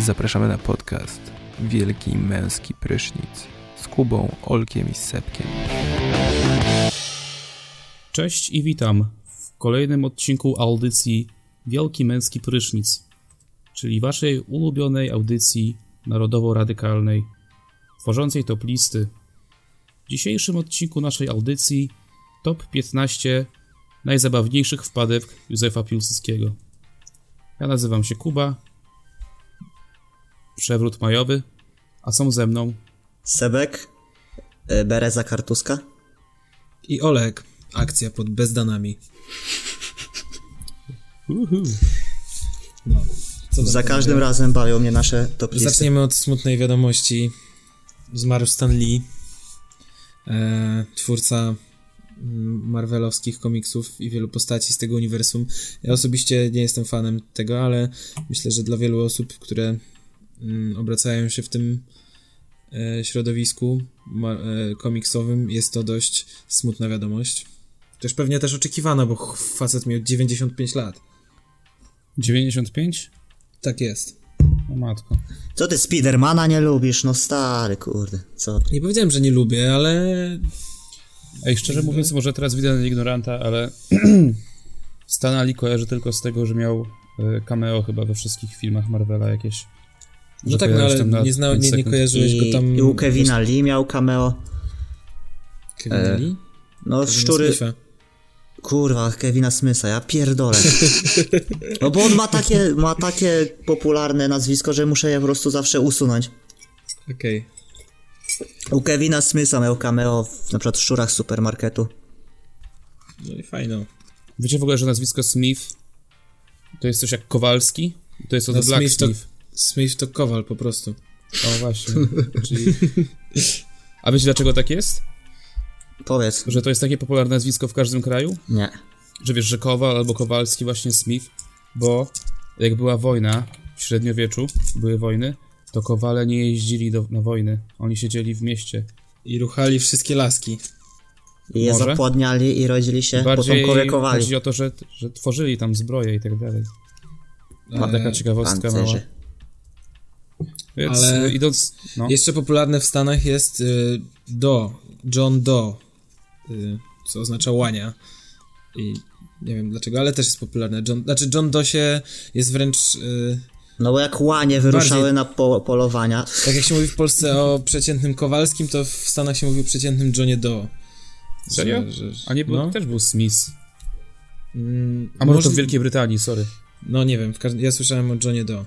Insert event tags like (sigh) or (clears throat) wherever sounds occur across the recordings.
Zapraszamy na podcast Wielki Męski Prysznic z Kubą, Olkiem i Sepkiem. Cześć i witam w kolejnym odcinku audycji Wielki Męski Prysznic, czyli waszej ulubionej audycji narodowo-radykalnej, tworzącej top listy. W dzisiejszym odcinku naszej audycji top 15 najzabawniejszych wpadek Józefa Piłsudskiego. Ja nazywam się Kuba, przewrót majowy, a są ze mną Sebek, y, Bereza Kartuska. I Olek, akcja pod bezdanami. Uhu. No, Za każdym razem bawią mnie nasze top listy. Zaczniemy od smutnej wiadomości. Zmarł Stan Lee, e, twórca marvelowskich komiksów i wielu postaci z tego uniwersum. Ja osobiście nie jestem fanem tego, ale myślę, że dla wielu osób, które mm, obracają się w tym e, środowisku e, komiksowym, jest to dość smutna wiadomość. Też pewnie też oczekiwana, bo facet miał 95 lat. 95? Tak jest. O matko. Co ty Spidermana nie lubisz? No stary, kurde. Co? Nie powiedziałem, że nie lubię, ale Ej, szczerze mówiąc, może teraz widzę na ignoranta, ale (clears throat) Stan Lee kojarzy tylko z tego, że miał e, cameo chyba we wszystkich filmach Marvela jakieś. No tak, no ale nie, znał, pięć nie, nie kojarzyłeś I, go tam... I u Kevina Lee miał cameo. Kevina e, Lee? No Kevina szczury... Smitha. Kurwa, Kevina Smitha, ja pierdolę. (laughs) No bo on ma takie, ma takie popularne nazwisko, że muszę je po prostu zawsze usunąć. Okej. U Kevina Smitha miał cameo w, na przykład w Szczurach z Supermarketu. No i fajno. Wiecie w ogóle, że nazwisko Smith to jest coś jak Kowalski? To jest od No, Black Smith to- Smith. Smith to kowal po prostu. O właśnie. (laughs) Czyli... A wiecie dlaczego tak jest? Powiedz. Że to jest takie popularne nazwisko w każdym kraju? Nie. Że wiesz, że Kowal albo Kowalski właśnie Smith, bo jak była wojna w średniowieczu, były wojny, to Kowale nie jeździli do, na wojny. Oni siedzieli w mieście. I ruchali wszystkie laski. I je Może? zapładniali i rodzili się, Bardziej potomkowie kowali. chodzi o to, że, że tworzyli tam zbroje i tak dalej. E, Taka ciekawostka mała. Więc Ale- y, idąc... No. Jeszcze popularne w Stanach jest y, Doe, John Doe, y, co oznacza łania. I nie wiem dlaczego, ale też jest popularne. John, znaczy John Doe się jest wręcz... Y, No bo jak łanie wyruszały Bardziej- na po polowania, tak jak się mówi w Polsce o przeciętnym Kowalskim, to w Stanach się mówi o przeciętnym Johnie Doe. Serio? Że, że, A nie, był, no. też był Smith. Mm, A może to możli- w Wielkiej Brytanii, sorry. No nie wiem, każdym, ja słyszałem o Johnie Doe.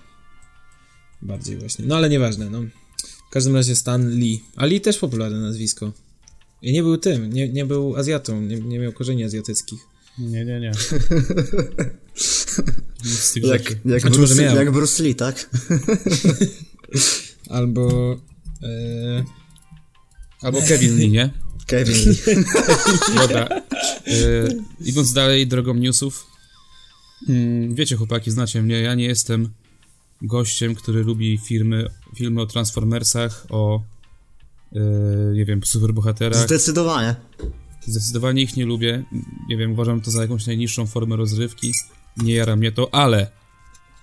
Bardziej właśnie. No ale nieważne, no. W każdym razie Stan Lee. A Lee też popularne nazwisko. I nie był tym, nie, nie był Azjatą, nie, nie miał korzeni azjatyckich. Nie, nie, nie. (laughs) Nic z tych jak, rzeczy. jak, Znaczy, Bruce, jak Bruce Lee, tak? (laughs) Albo... E, Albo Kevin Lee, nie? (laughs) Kevin Lee. Dobra. Y, idąc dalej drogą newsów. Mm, wiecie, chłopaki, znacie mnie. Ja nie jestem gościem, który lubi filmy, filmy o Transformersach, o y, nie wiem, superbohaterach. Zdecydowanie. Zdecydowanie ich nie lubię. Nie wiem, uważam to za jakąś najniższą formę rozrywki. Nie jara mnie to, ale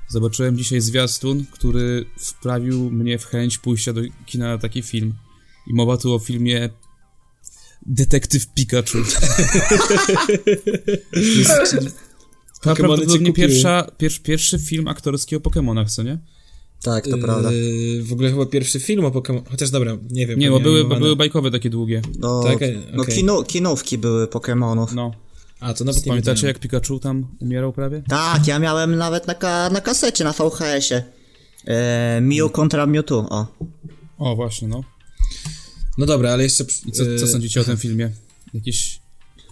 zobaczyłem dzisiaj zwiastun, który wprawił mnie w chęć pójścia do kina na taki film. I mowa tu o filmie Detektyw Pikachu. (laughs) Jest Pokemony prawdopodobnie pierwsza, pier, pierwszy film aktorski o Pokemonach, co nie? Tak, to prawda. e, w ogóle chyba pierwszy film o Pokémon. Chociaż dobra, nie wiem. Nie, bo były, bo były bajkowe takie długie. No, tak, no okej. kino, kinówki były Pokemonów. No. A, to nawet Pamiętacie, jak Pikachu tam umierał prawie? Tak, ja miałem nawet na, ka na kasecie, na VHS-ie. E, Mew kontra Mewtwo, o. O, właśnie, no. No dobra, ale jeszcze... I co, co e, sądzicie o tym (laughs) filmie? Jakieś...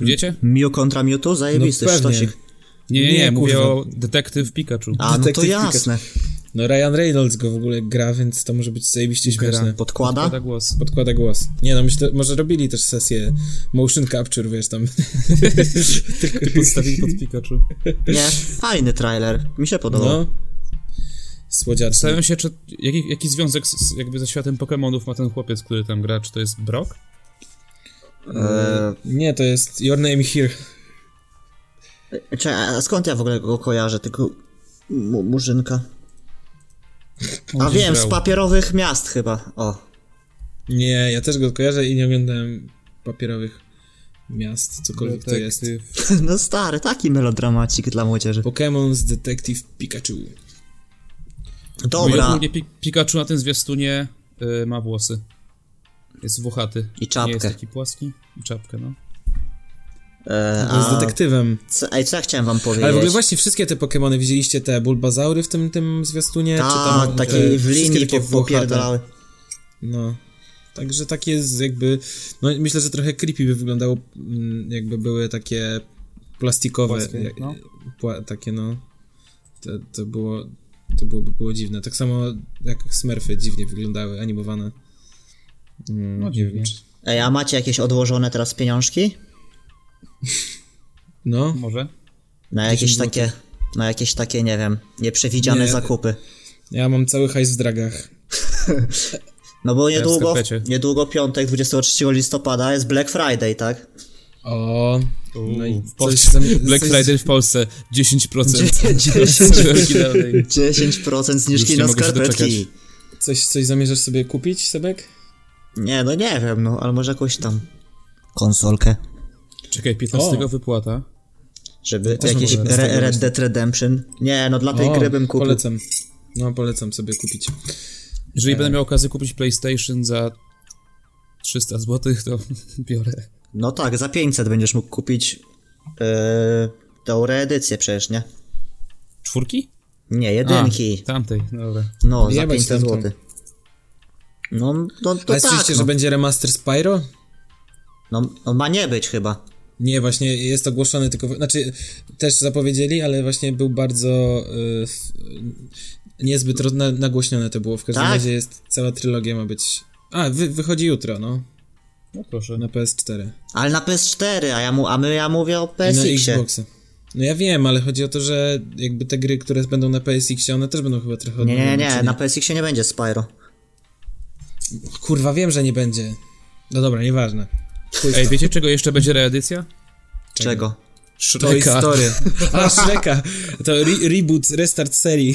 Wiecie? Mew kontra Mewtwo? Zajebisty, No sztosik. Nie, nie, nie, Nie, mówię o Detektyw Pikachu. A, no to jasne. No Ryan Reynolds go w ogóle gra, więc to może być zajebiście śmieszne. Podkłada? Podkłada głos. Podkłada głos. Nie no, myślę, może robili też sesję motion capture, wiesz, tam. (laughs) Ty podstawili pod Pikachu. Nie, fajny trailer. Mi się podobał. No. Słodziaczny. Zastanawiam się, czy jaki, jaki związek z, jakby ze światem Pokemonów ma ten chłopiec, który tam gra? Czy to jest Brock? E, Nie, to jest Your Name Here. Czekaj, a skąd ja w ogóle go kojarzę, mu- murzynka? A wiem, z papierowych miast chyba, o. Nie, ja też go kojarzę i nie oglądałem papierowych miast, cokolwiek to jest. Detektyw. (laughs) No stary, taki melodramacik dla młodzieży. Pokémon's Detective Pikachu. Dobra, Ogólnie Pi- Pikachu na tym zwiastunie y, ma włosy. Jest włochaty. I czapkę. Nie jest taki płaski. I czapkę, no. E, jest a, detektywem. co, ej, co ja chciałem wam powiedzieć? Ale w ogóle właśnie wszystkie te Pokémony, widzieliście te Bulbazaury w tym, tym zwiastunie? czy tam, Tak, takie e, w linii takie popierdalały. No. Także takie jest jakby, no myślę, że trochę creepy by wyglądało, mm, jakby były takie plastikowe, Płaskie, jak- no. pła, takie no, to, to było, to byłoby było dziwne. Tak samo jak Smurfy dziwnie wyglądały, animowane. Mm, No nie dziwnie. Ej, a macie jakieś odłożone teraz pieniążki? No, Może? Na jakieś 10 takie, na jakieś takie, nie wiem, nieprzewidziane Nie. zakupy. ja mam cały hajs w dragach. (laughs) No bo niedługo, skarpecie. niedługo piątek, 23 listopada jest Black Friday, tak? O, no i w coś Black coś- Friday w Polsce 10%. 10%, Oryginalnej. 10% zniżki na skarpetki. Coś, coś zamierzasz sobie kupić, Sebek? Nie, no nie wiem, no, ale może jakąś tam konsolkę, Czekaj, 15 O. wypłata. żeby też jakiś mogę Re- Red. Dead Redemption. Nie, no dla tej O, gry bym kupił. Polecam. No, polecam sobie kupić. Jeżeli będę miał okazję kupić PlayStation za 300 zł, to (laughs) biorę. No tak, za 500 będziesz mógł kupić yy, tą reedycję przecież, nie? Czwórki? Nie, jedynki. A, tamtej, dobra. no, za jebać 500 tamtą. zł. No, no to Ale tak, słyszeliście, no. że będzie remaster Spyro? No, no ma nie być chyba. Nie, właśnie jest ogłoszony tylko. Znaczy, też zapowiedzieli, ale właśnie był bardzo. y, f- niezbyt roz- na, nagłośnione to było. W każdym Tak? razie jest cała trylogia ma być. A, wy, wychodzi jutro, no. No proszę. Na PS4. Ale na PS4, a ja, mu, a my, ja mówię o I na. Xboxa. No ja wiem, ale chodzi o to, że jakby te gry, które będą na PSX, one też będą chyba trochę Nie, nie, nie, na PSX-ie nie będzie Spyro. Kurwa, wiem, że nie będzie. No dobra, nieważne. Ej, wiecie czego jeszcze będzie reedycja? Czego? Toy Shreka. Story. A, Shreka. To re reboot, restart serii.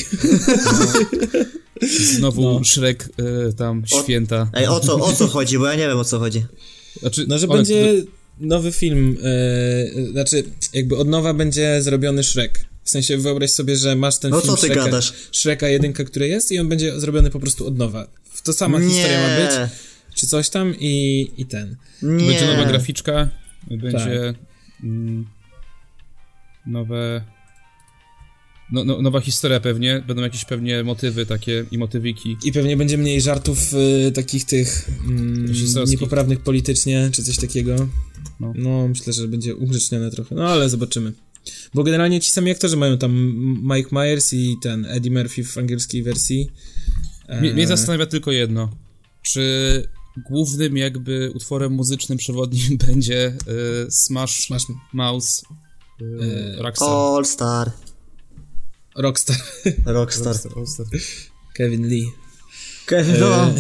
Znowu No. Shrek y, tam święta. Ej, o co, o co chodzi, bo ja nie wiem o co chodzi. Znaczy, No, że one- będzie nowy film, e, znaczy jakby od nowa będzie zrobiony Shrek. W sensie wyobraź sobie, że masz ten No film co ty Shreka, gadasz? Shreka jedynkę, który jest i on będzie zrobiony po prostu od nowa. To sama historia ma być, Nie, czy coś tam i, i ten. nie. Będzie nowa graficzka, będzie Tak. mm, nowe... No, no, nowa historia pewnie, będą jakieś pewnie motywy takie i motywiki. I pewnie będzie mniej żartów y, takich tych mm, Rasistowskich. niepoprawnych politycznie, czy coś takiego. No. No. myślę, że będzie ugrzecznione trochę, no ale zobaczymy. Bo generalnie ci sami aktorzy mają tam Mike Myers i ten Eddie Murphy w angielskiej wersji. Mnie, mnie E, zastanawia tylko jedno. Czy głównym jakby utworem muzycznym przewodnim (laughs) będzie y, Smash, Masz Mouse y, E, Rockstar. All Star, (laughs) Rockstar, Rockstar. Rockstar, Rockstar. Kevin Lee. Kevin, (laughs) no.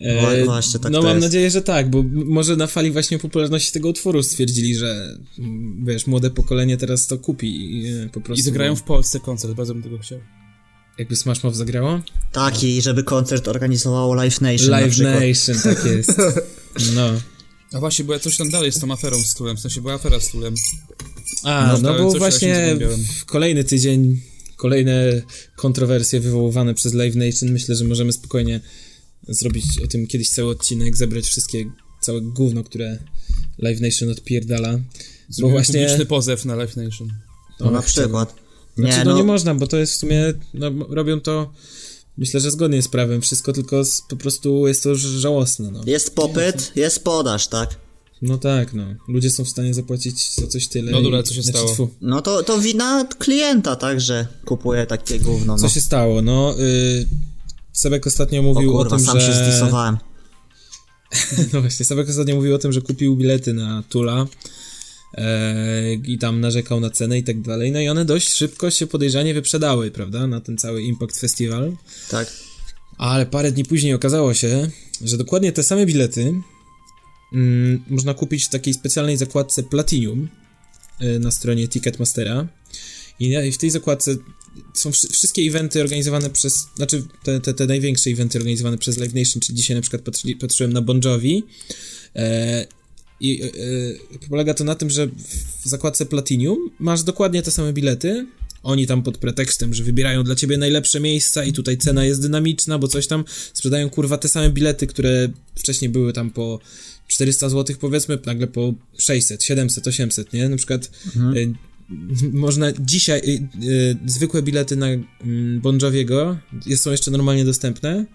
E, Wa- właśnie tak no mam jest. nadzieję, że tak, bo może na fali właśnie popularności tego utworu stwierdzili, że mm, wiesz, młode pokolenie teraz to kupi i e, po prostu... I zagrają w Polsce koncert, bardzo bym tego chciał. Jakby Smash Mouth zagrało? Taki, żeby koncert organizowało Live Nation na Live. Nation, tak jest. (laughs) No. A właśnie, bo ja coś tam dalej z tą aferą z Tulem, w sensie była afera z Tulem. A, No, no, bo właśnie w kolejny tydzień, kolejne kontrowersje wywoływane przez Live Nation. Myślę, że możemy spokojnie zrobić o tym kiedyś cały odcinek, zebrać wszystkie, całe gówno, które Live Nation odpierdala. Bo Zrobiłem właśnie... publiczny pozew na Live Nation. No na przykład. Znaczy, Nie, no, no, nie można, bo to jest w sumie, no, robią to, myślę, że zgodnie z prawem wszystko, tylko z, po prostu jest to żałosne, no. jest popyt, jest podaż, tak? No tak, no. Ludzie są w stanie zapłacić za coś tyle. No dobra, i- co się znaczy, stało? tfu. No to, to wina klienta, tak, że kupuje takie gówno, Co no. się stało? No, y, Sebek ostatnio O mówił o, kurwa, tym, sam się że... zdisowałem. (laughs) No właśnie, Sebek ostatnio mówił o tym, że kupił bilety na Tula i tam narzekał na cenę i tak dalej. No i one dość szybko się podejrzanie wyprzedały, prawda, na ten cały Impact Festival. Tak. Ale parę dni później okazało się, że dokładnie te same bilety mm, można kupić w takiej specjalnej zakładce Platinum. y, na stronie Ticketmastera i i w tej zakładce są wszy- wszystkie eventy organizowane przez, znaczy te, te, te największe eventy organizowane przez Live Nation, czyli dzisiaj na przykład patrzy, patrzyłem na Bon Jovi e, i e, e, polega to na tym, że w zakładce Platinum masz dokładnie te same bilety, oni tam pod pretekstem, że wybierają dla ciebie najlepsze miejsca i tutaj cena jest dynamiczna, bo coś tam sprzedają kurwa te same bilety, które wcześniej były tam po 400 zł powiedzmy, nagle po 600, 700, 800, nie? Na przykład y, można dzisiaj y, y, zwykłe bilety na Bon Joviego jest, są jeszcze normalnie dostępne,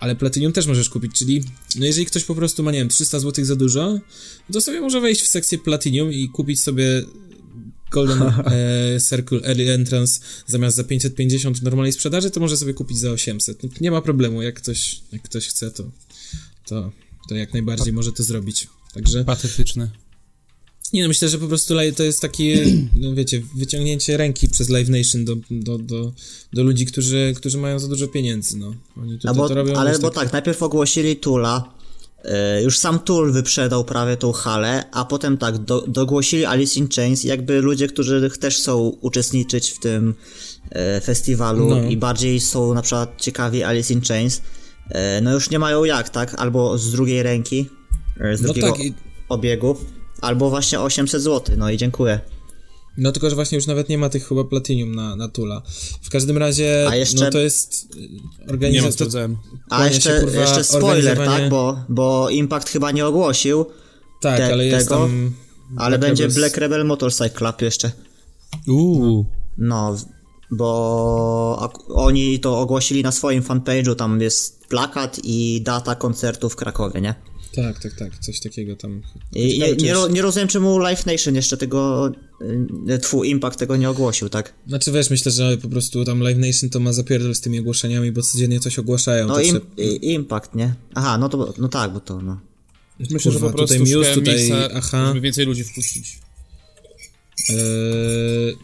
ale Platinum też możesz kupić, czyli no jeżeli ktoś po prostu ma, nie wiem, 300 zł za dużo, to sobie może wejść w sekcję Platinum i kupić sobie Golden (laughs) e, Circle Early Entrance zamiast za 550 w normalnej sprzedaży, to może sobie kupić za 800. No, Nie ma problemu, jak ktoś, jak ktoś chce, to, to, to jak najbardziej może to zrobić. Także Patetyczne. Nie no, myślę, że po prostu to jest takie, (clears throat) no wiecie, wyciągnięcie ręki przez Live Nation do, do, do, do ludzi, którzy, którzy mają za dużo pieniędzy, no. Oni tutaj No bo, to robią ale bo tak, najpierw ogłosili Tula, e, już sam Tool wyprzedał prawie tą halę, a potem tak, do, dogłosili Alice in Chains, jakby ludzie, którzy też chcą uczestniczyć w tym e, festiwalu No. i bardziej są na przykład ciekawi Alice in Chains, e, no już nie mają jak, tak? Albo z drugiej ręki, z No drugiego tak, i- obiegu, albo właśnie 800 zł, no i dziękuję. No tylko, że właśnie już nawet nie ma tych chyba Platinum na, na Tula. W każdym razie, A jeszcze- no to jest y, organizacja... sprawdzałem. A Kłania się, jeszcze, kurwa, jeszcze spoiler, organizowanie- tak? Bo, bo Impact chyba nie ogłosił, tak, te- ale jest tego, tam... ale Black będzie Rebels. Black Rebel Motorcycle Club jeszcze. Uuu. No, bo oni to ogłosili na swoim fanpage'u, tam jest plakat i data koncertu w Krakowie, nie? Tak, tak, tak, coś takiego tam... I nie, nie, ro- nie rozumiem, czemu Live Nation jeszcze tego, y, twój Impact tego nie ogłosił, tak? Znaczy wiesz, myślę, że po prostu tam Live Nation to ma zapierdol z tymi ogłoszeniami, bo codziennie coś ogłaszają. No to im, trzeba- i, Impact, nie? Aha, no to, no tak, bo to, no. Myślę, że Kurwa, po prostu tutaj Muse, tutaj miejsca, Aha. żeby więcej ludzi wpuścić. Eee,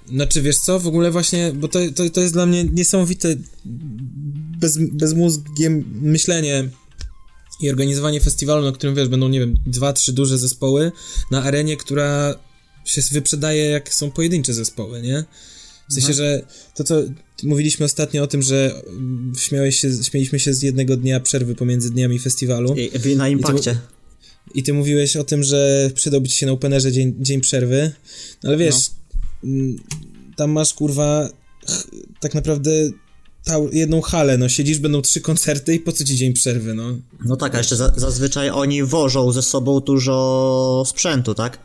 znaczy, wiesz co, w ogóle właśnie, bo to, to, to jest dla mnie niesamowite bez, bezmózgiem myślenie i organizowanie festiwalu, na którym, wiesz, będą, nie wiem, dwa, trzy duże zespoły na arenie, która się wyprzedaje jak są pojedyncze zespoły, nie? W sensie, że to, co mówiliśmy ostatnio o tym, że mm, śmiałeś się, śmieliśmy się z jednego dnia przerwy pomiędzy dniami festiwalu. I, na Impakcie. I ty mówiłeś o tym, że przydałby ci się na openerze dzień, dzień przerwy, no ale wiesz, mm, tam masz kurwa tak naprawdę jedną halę, no siedzisz, będą trzy koncerty i po co ci dzień przerwy, no? No tak, a jeszcze za, zazwyczaj oni wożą ze sobą dużo sprzętu, tak?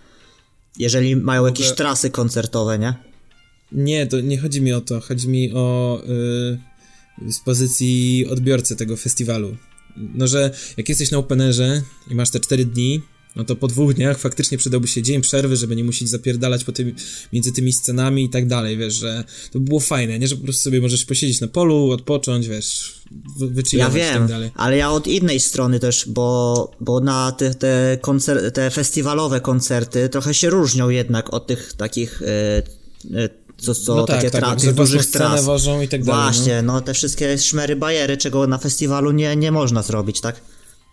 Jeżeli mają jakieś trasy koncertowe, nie? Nie, to nie chodzi mi o to, chodzi mi o y, z pozycji odbiorcy tego festiwalu. No, że jak jesteś na openerze i masz te cztery dni, no to po dwóch dniach faktycznie przydałby się dzień przerwy, żeby nie musieć zapierdalać po tym, między tymi scenami i tak dalej, wiesz, że to by było fajne, nie, że po prostu sobie możesz posiedzieć na polu, odpocząć, wiesz, wy, Ja wiem, tak dalej. ale ja od innej strony też, bo, bo na te, te, koncer- te festiwalowe koncerty trochę się różnią jednak od tych takich, e, e, co, co No tak, takie tak, tra- że tych własną dużych tras. wożą i tak dalej, no. Właśnie, no. te wszystkie szmery bajery, czego na festiwalu nie, nie można zrobić, tak?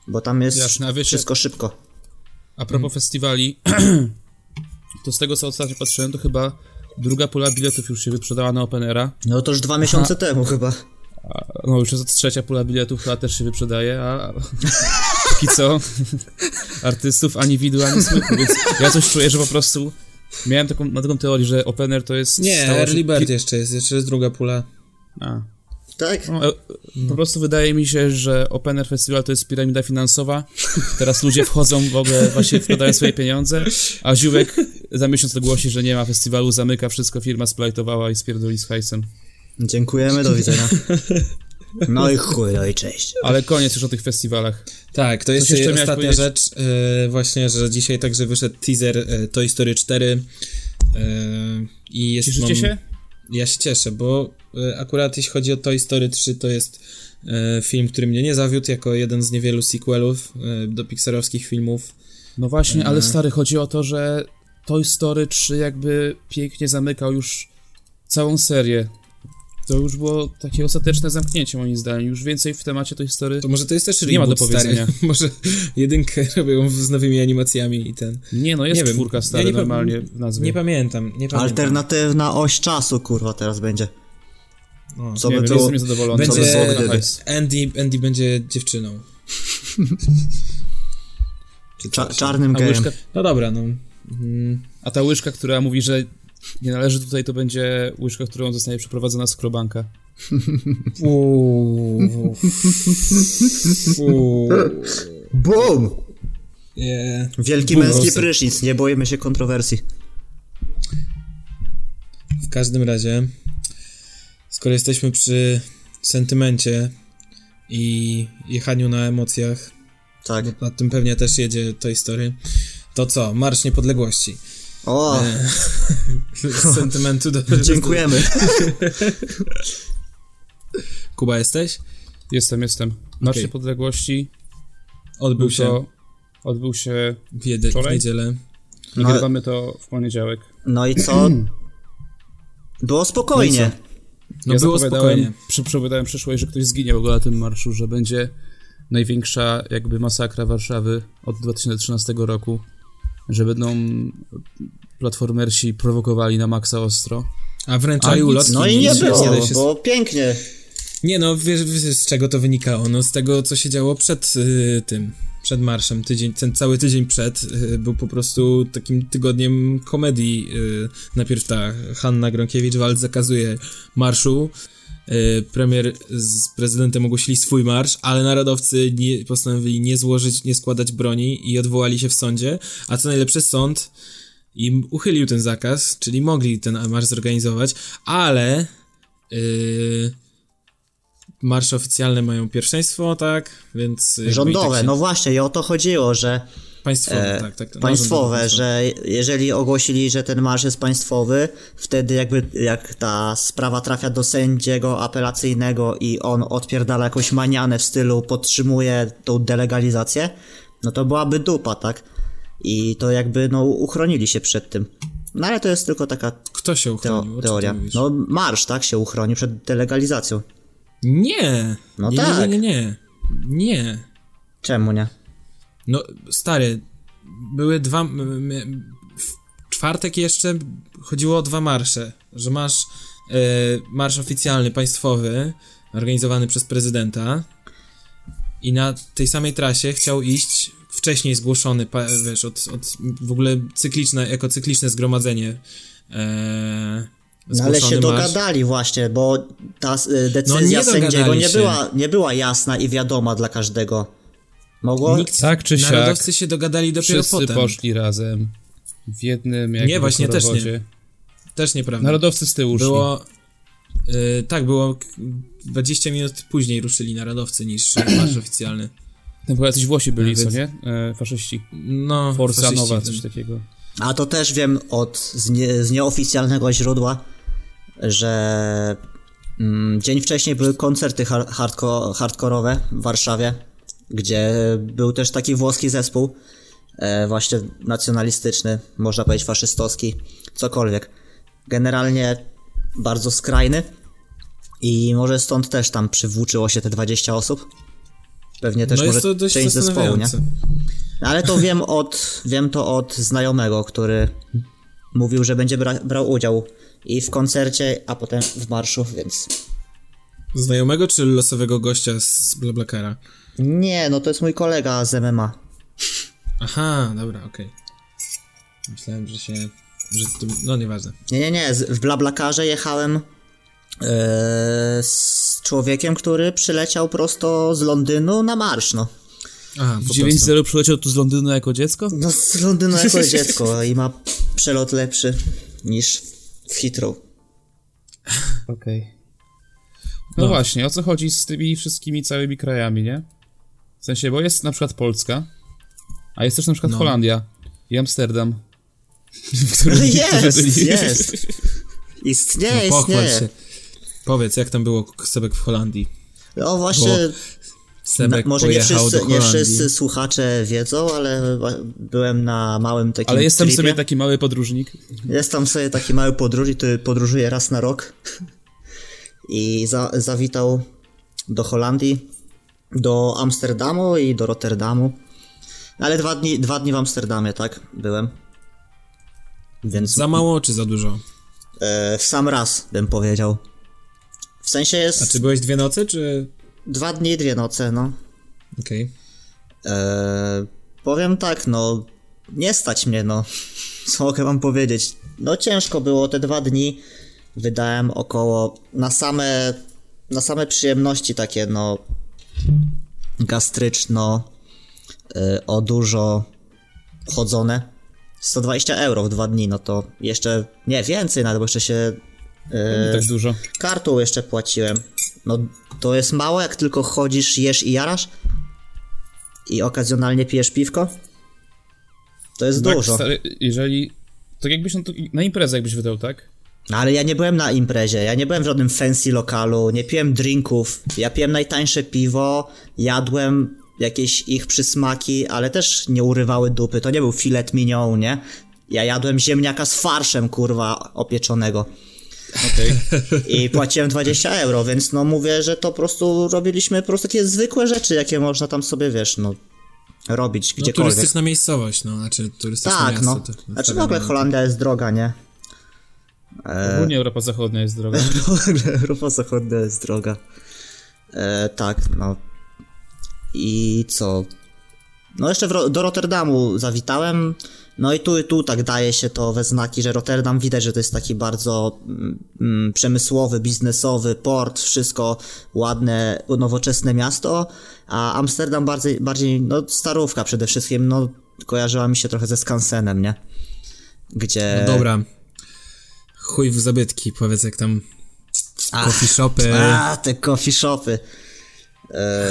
Bo tam jest Jasne, wiecie- wszystko szybko. A propos festiwali, (clears throat) to z tego co ostatnio patrzyłem, to chyba druga pula biletów już się wyprzedała na Openera. No to już dwa miesiące temu chyba. A, no już jest trzecia pula biletów, chyba też się wyprzedaje, a (laughs) póki co (laughs) artystów ani widu, ani słychu, więc ja coś czuję, że po prostu miałem taką, mam taką teorię, że Opener to jest... Nie, Early Bird jeszcze jest, jeszcze jest druga pula. A. Tak? No, e, po prostu wydaje mi się, że Opener Festival to jest piramida finansowa. Teraz ludzie wchodzą w ogóle, właśnie wkładają swoje pieniądze, a Ziółek za miesiąc ogłosi, że nie ma festiwalu, zamyka wszystko, firma splajtowała i spierdoli z hajsem. Dziękujemy, do widzenia. No i chuj, no i cześć. Ale koniec już o tych festiwalach. Tak, to jest jeszcze ostatnia powiedzieć? rzecz, e, właśnie, że dzisiaj także wyszedł teaser e, Toy Story 4 e, i jest Cieszycie mam- się? Ja się cieszę, bo akurat jeśli chodzi o Toy Story 3, to jest e, film, który mnie nie zawiódł jako jeden z niewielu sequelów e, do pixarowskich filmów. No właśnie, ale stary, chodzi o to, że Toy Story 3 jakby pięknie zamykał już całą serię. To już było takie ostateczne zamknięcie moim zdaniem. Już więcej w temacie tej historii. To może to jest też Nie ma do reboot, stary. powiedzenia. (laughs) może jedynkę (laughs) robią z nowymi animacjami i ten... Nie no, jest Nie wiem. czwórka stary Ja nie normalnie w nazwie. Nie pamiętam, nie pamiętam. Alternatywna oś czasu, kurwa, teraz będzie. O, Co nie by wiem, to... jestem by Będzie było gdyby? Andy, Andy będzie dziewczyną. (laughs) Czy Cza czarnym gejem. łyżka, No dobra, no. Mm, a ta łyżka, która mówi, że nie należy tutaj, to będzie łyżka, którą zostanie przeprowadzona z krobanka. BUM! Nie. Wielki Bum, męski Rosy. prysznic, nie boimy się kontrowersji. W każdym razie, skoro jesteśmy przy sentymencie i jechaniu na emocjach, Tak. bo nad tym pewnie też jedzie Toy Story, to co? Marsz Niepodległości. O, E, (laughs) z sentymentu do... dziękujemy. (laughs) Kuba, jesteś? Jestem, jestem. Marsz Okej. Niepodległości Odbył był się to, odbył się, w, jedy, w niedzielę. No- nagrywamy to w poniedziałek. No i co? (clears throat) Było spokojnie. No ja było spokojnie. Przy, przepowiadałem przyszłość, że ktoś zginie w ogóle na tym marszu, że będzie największa jakby masakra Warszawy od 2013 roku, że będą platformersi prowokowali na maksa ostro. A wręcz A i ulotki. No i nie było, się- było pięknie. Nie no, wiesz, wiesz z czego to wynikało? No z tego, co się działo przed y, tym, przed marszem, tydzień, ten cały tydzień przed y, był po prostu takim tygodniem komedii. Y, najpierw ta Hanna Gronkiewicz-Waltz zakazuje marszu, y, premier z prezydentem ogłosili swój marsz, ale narodowcy nie, postanowili nie złożyć, nie składać broni i odwołali się w sądzie, a co najlepsze sąd im uchylił ten zakaz, czyli mogli ten marsz zorganizować, ale... Yy, marsze oficjalne mają pierwszeństwo, tak? Więc. Rządowe, tak no właśnie, i o to chodziło, że Państwowe, e, tak, tak. no, państwowe, rządowe, że jeżeli ogłosili, że ten marsz jest państwowy, wtedy jakby jak ta sprawa trafia do sędziego apelacyjnego i on odpierdala jakąś manianę w stylu podtrzymuje tą delegalizację, no to byłaby dupa, tak? I to jakby, no, uchronili się przed tym. No ale to jest tylko taka Kto się teo- uchronił? O czym ty teoria. No marsz, tak, się uchroni przed delegalizacją. Nie! No nie, tak. Nie, nie, nie. Nie. Czemu nie? No, stary, były dwa. W czwartek jeszcze chodziło o dwa marsze. Że masz e, marsz oficjalny, państwowy, organizowany przez prezydenta. I na tej samej trasie chciał iść wcześniej zgłoszony, wiesz, od, od w ogóle cykliczne, jako cykliczne zgromadzenie. E, No ale się dogadali właśnie, bo ta decyzja No nie sędziego nie była, nie była jasna i wiadoma dla każdego. Mogło... Nikt, Tak czy siak, Narodowcy się dogadali dopiero Wszyscy potem. poszli razem w jednym jakby Nie, właśnie też nie. Też nieprawda. Narodowcy z tyłu szli. Było. y, tak, było k- 20 minut później ruszyli narodowcy niż (clears throat) marsz oficjalny. Tam chyba jacyś Włosi byli, Nawet- co nie? E, faszyści. No, Forza faszyści, Nowa, ten- coś takiego. A to też wiem od z, nie, z nieoficjalnego źródła, że mm, dzień wcześniej były koncerty har, hardko, hardkorowe w Warszawie, gdzie był też taki włoski zespół, e, właśnie nacjonalistyczny, można powiedzieć faszystowski, cokolwiek. Generalnie bardzo skrajny i może stąd też tam przywłóczyło się te 20 osób. Pewnie też No może część zespołu, nie? zastanawiające. Ale to wiem od, wiem to od znajomego, który mówił, że będzie bra brał udział i w koncercie, a potem w marszu, więc... Znajomego czy losowego gościa z Blablakara? Nie, no to jest mój kolega z MMA. Aha, dobra, okej. Myślałem, że się. że to. No nieważne. Nie, nie, nie, w Blablakarze jechałem e, z człowiekiem, który przyleciał prosto z Londynu na marsz, no. Aha, W po 9-0 przyleciał tu z Londynu jako dziecko? No z Londynu jako dziecko i ma przelot lepszy niż w Heathrow. Okej. No, No. właśnie, o co chodzi z tymi wszystkimi całymi krajami, nie? W sensie, bo jest na przykład Polska, a jest też na przykład No. Holandia i Amsterdam. (laughs) w którym Jest, jest. Istnieje, No, istnieje. się. Powiedz, jak tam było Sebek w Holandii? No właśnie, Sebek Na, może nie wszyscy, nie wszyscy słuchacze wiedzą, ale byłem na małym takim Ale jestem tripie. sobie taki mały podróżnik. Jest tam sobie taki mały podróż i który podróżuje raz na rok. i za, zawitał do Holandii, do Amsterdamu i do Rotterdamu. Ale dwa dni, dwa dni w Amsterdamie, tak, byłem. Więc Za mało czy za dużo? e, w sam raz bym powiedział. W sensie jest A czy byłeś dwie noce, czy... dwa dni, dwie noce, no. Okej. Eee, powiem tak, no, nie stać mnie, no. (laughs) Co mogę wam powiedzieć? No ciężko było te dwa dni. Wydałem około na same, na same przyjemności takie, no, gastryczno, e, o dużo chodzone. 120 euro w dwa dni, no to jeszcze, nie, więcej nawet, bo jeszcze się Nie tak dużo. kartą jeszcze płaciłem. No to jest mało, jak tylko chodzisz, jesz i jarasz i okazjonalnie pijesz piwko. To jest Tak, dużo. stary, jeżeli... Tak jakbyś na, to, na imprezę jakbyś wydał, tak? No, ale ja nie byłem na imprezie, ja nie byłem w żadnym fancy lokalu, nie piłem drinków, ja piłem najtańsze piwo, jadłem jakieś ich przysmaki, ale też nie urywały dupy, to nie był filet mignon, nie? Ja jadłem ziemniaka z farszem, kurwa, opieczonego. Okej. I płaciłem 20 euro, więc no mówię, że to po prostu robiliśmy po prostu takie zwykłe rzeczy, jakie można tam sobie, wiesz, no robić No, gdziekolwiek. turystyczna miejscowość, no, znaczy turystyczne tak, miasto. no. to- Znaczy w ogóle Holandia jest droga, nie? Ogólnie Europa Zachodnia jest droga. (laughs) W ogóle Europa Zachodnia jest droga. E, tak, no. I co? No jeszcze w, do Rotterdamu zawitałem. No i tu i tu tak daje się to we znaki, że Rotterdam widać, że to jest taki bardzo mm, mm, przemysłowy, biznesowy port, wszystko ładne, nowoczesne miasto, a Amsterdam bardziej, bardziej no starówka przede wszystkim, no kojarzyła mi się trochę ze Skansenem, nie? Gdzie... No dobra. Chuj w zabytki, powiedz jak tam Ach, coffee shopy. A, te coffee shopy.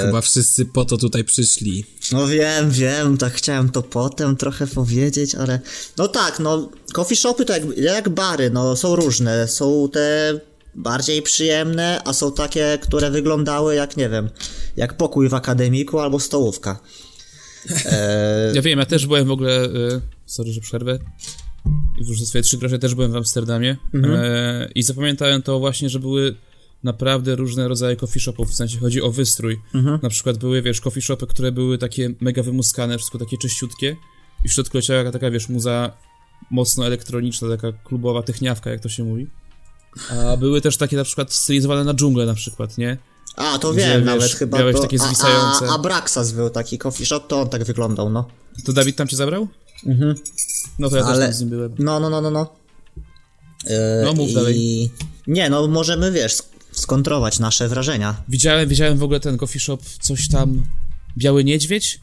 Chyba wszyscy po to tutaj przyszli. No wiem, wiem, tak chciałem to potem trochę powiedzieć, ale... No tak, no, coffee shopy to jak, jak bary, no, są różne. Są te bardziej przyjemne, a są takie, które wyglądały jak, nie wiem, jak pokój w akademiku albo stołówka. Ja wiem, ja też byłem w ogóle... Y, sorry, że przerwę. Wrócę swoje trzy grosze, też byłem w Amsterdamie. E, I zapamiętałem to właśnie, że były naprawdę różne rodzaje coffee shopów, w sensie chodzi o wystrój. Na przykład były, wiesz, coffee shopy, które były takie mega wymuskane, wszystko takie czyściutkie i w środku leciała taka, wiesz, muza mocno elektroniczna, taka klubowa techniawka, jak to się mówi. A były też takie na przykład stylizowane na dżunglę na przykład, nie? A, to Gdzie, wiem, wiesz, nawet chyba miałeś to... takie a, zwisające. a, a Braxas był taki coffee shop, to on tak wyglądał, no. To Dawid tam cię zabrał? Mhm. No to ja Ale- też tam z nim byłem. No, no, no, no, no. E, No, mów i... dalej. Nie, no, możemy, wiesz, skontrować nasze wrażenia. Widziałem, widziałem w ogóle ten coffee shop, coś tam, Biały Niedźwiedź?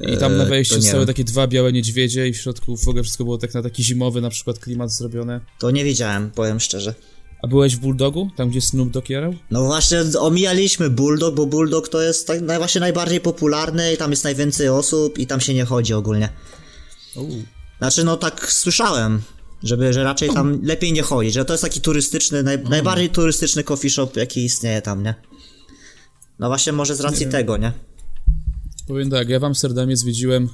I tam na Eee, wejściu stały takie dwa białe niedźwiedzie i w środku w ogóle wszystko było tak na taki zimowy na przykład klimat zrobione. To nie widziałem, powiem szczerze. A byłeś w Bulldogu? Tam gdzie Snoop Dogg jarał? No właśnie omijaliśmy Bulldog, bo Bulldog to jest tak, właśnie najbardziej popularny i tam jest najwięcej osób i tam się nie chodzi ogólnie. Znaczy no tak słyszałem, żeby, że raczej tam lepiej nie chodzić, że to jest taki turystyczny, naj, najbardziej turystyczny coffee shop jaki istnieje tam, nie? No właśnie może z racji tego, nie? Powiem tak, ja w Amsterdamie zwiedziłem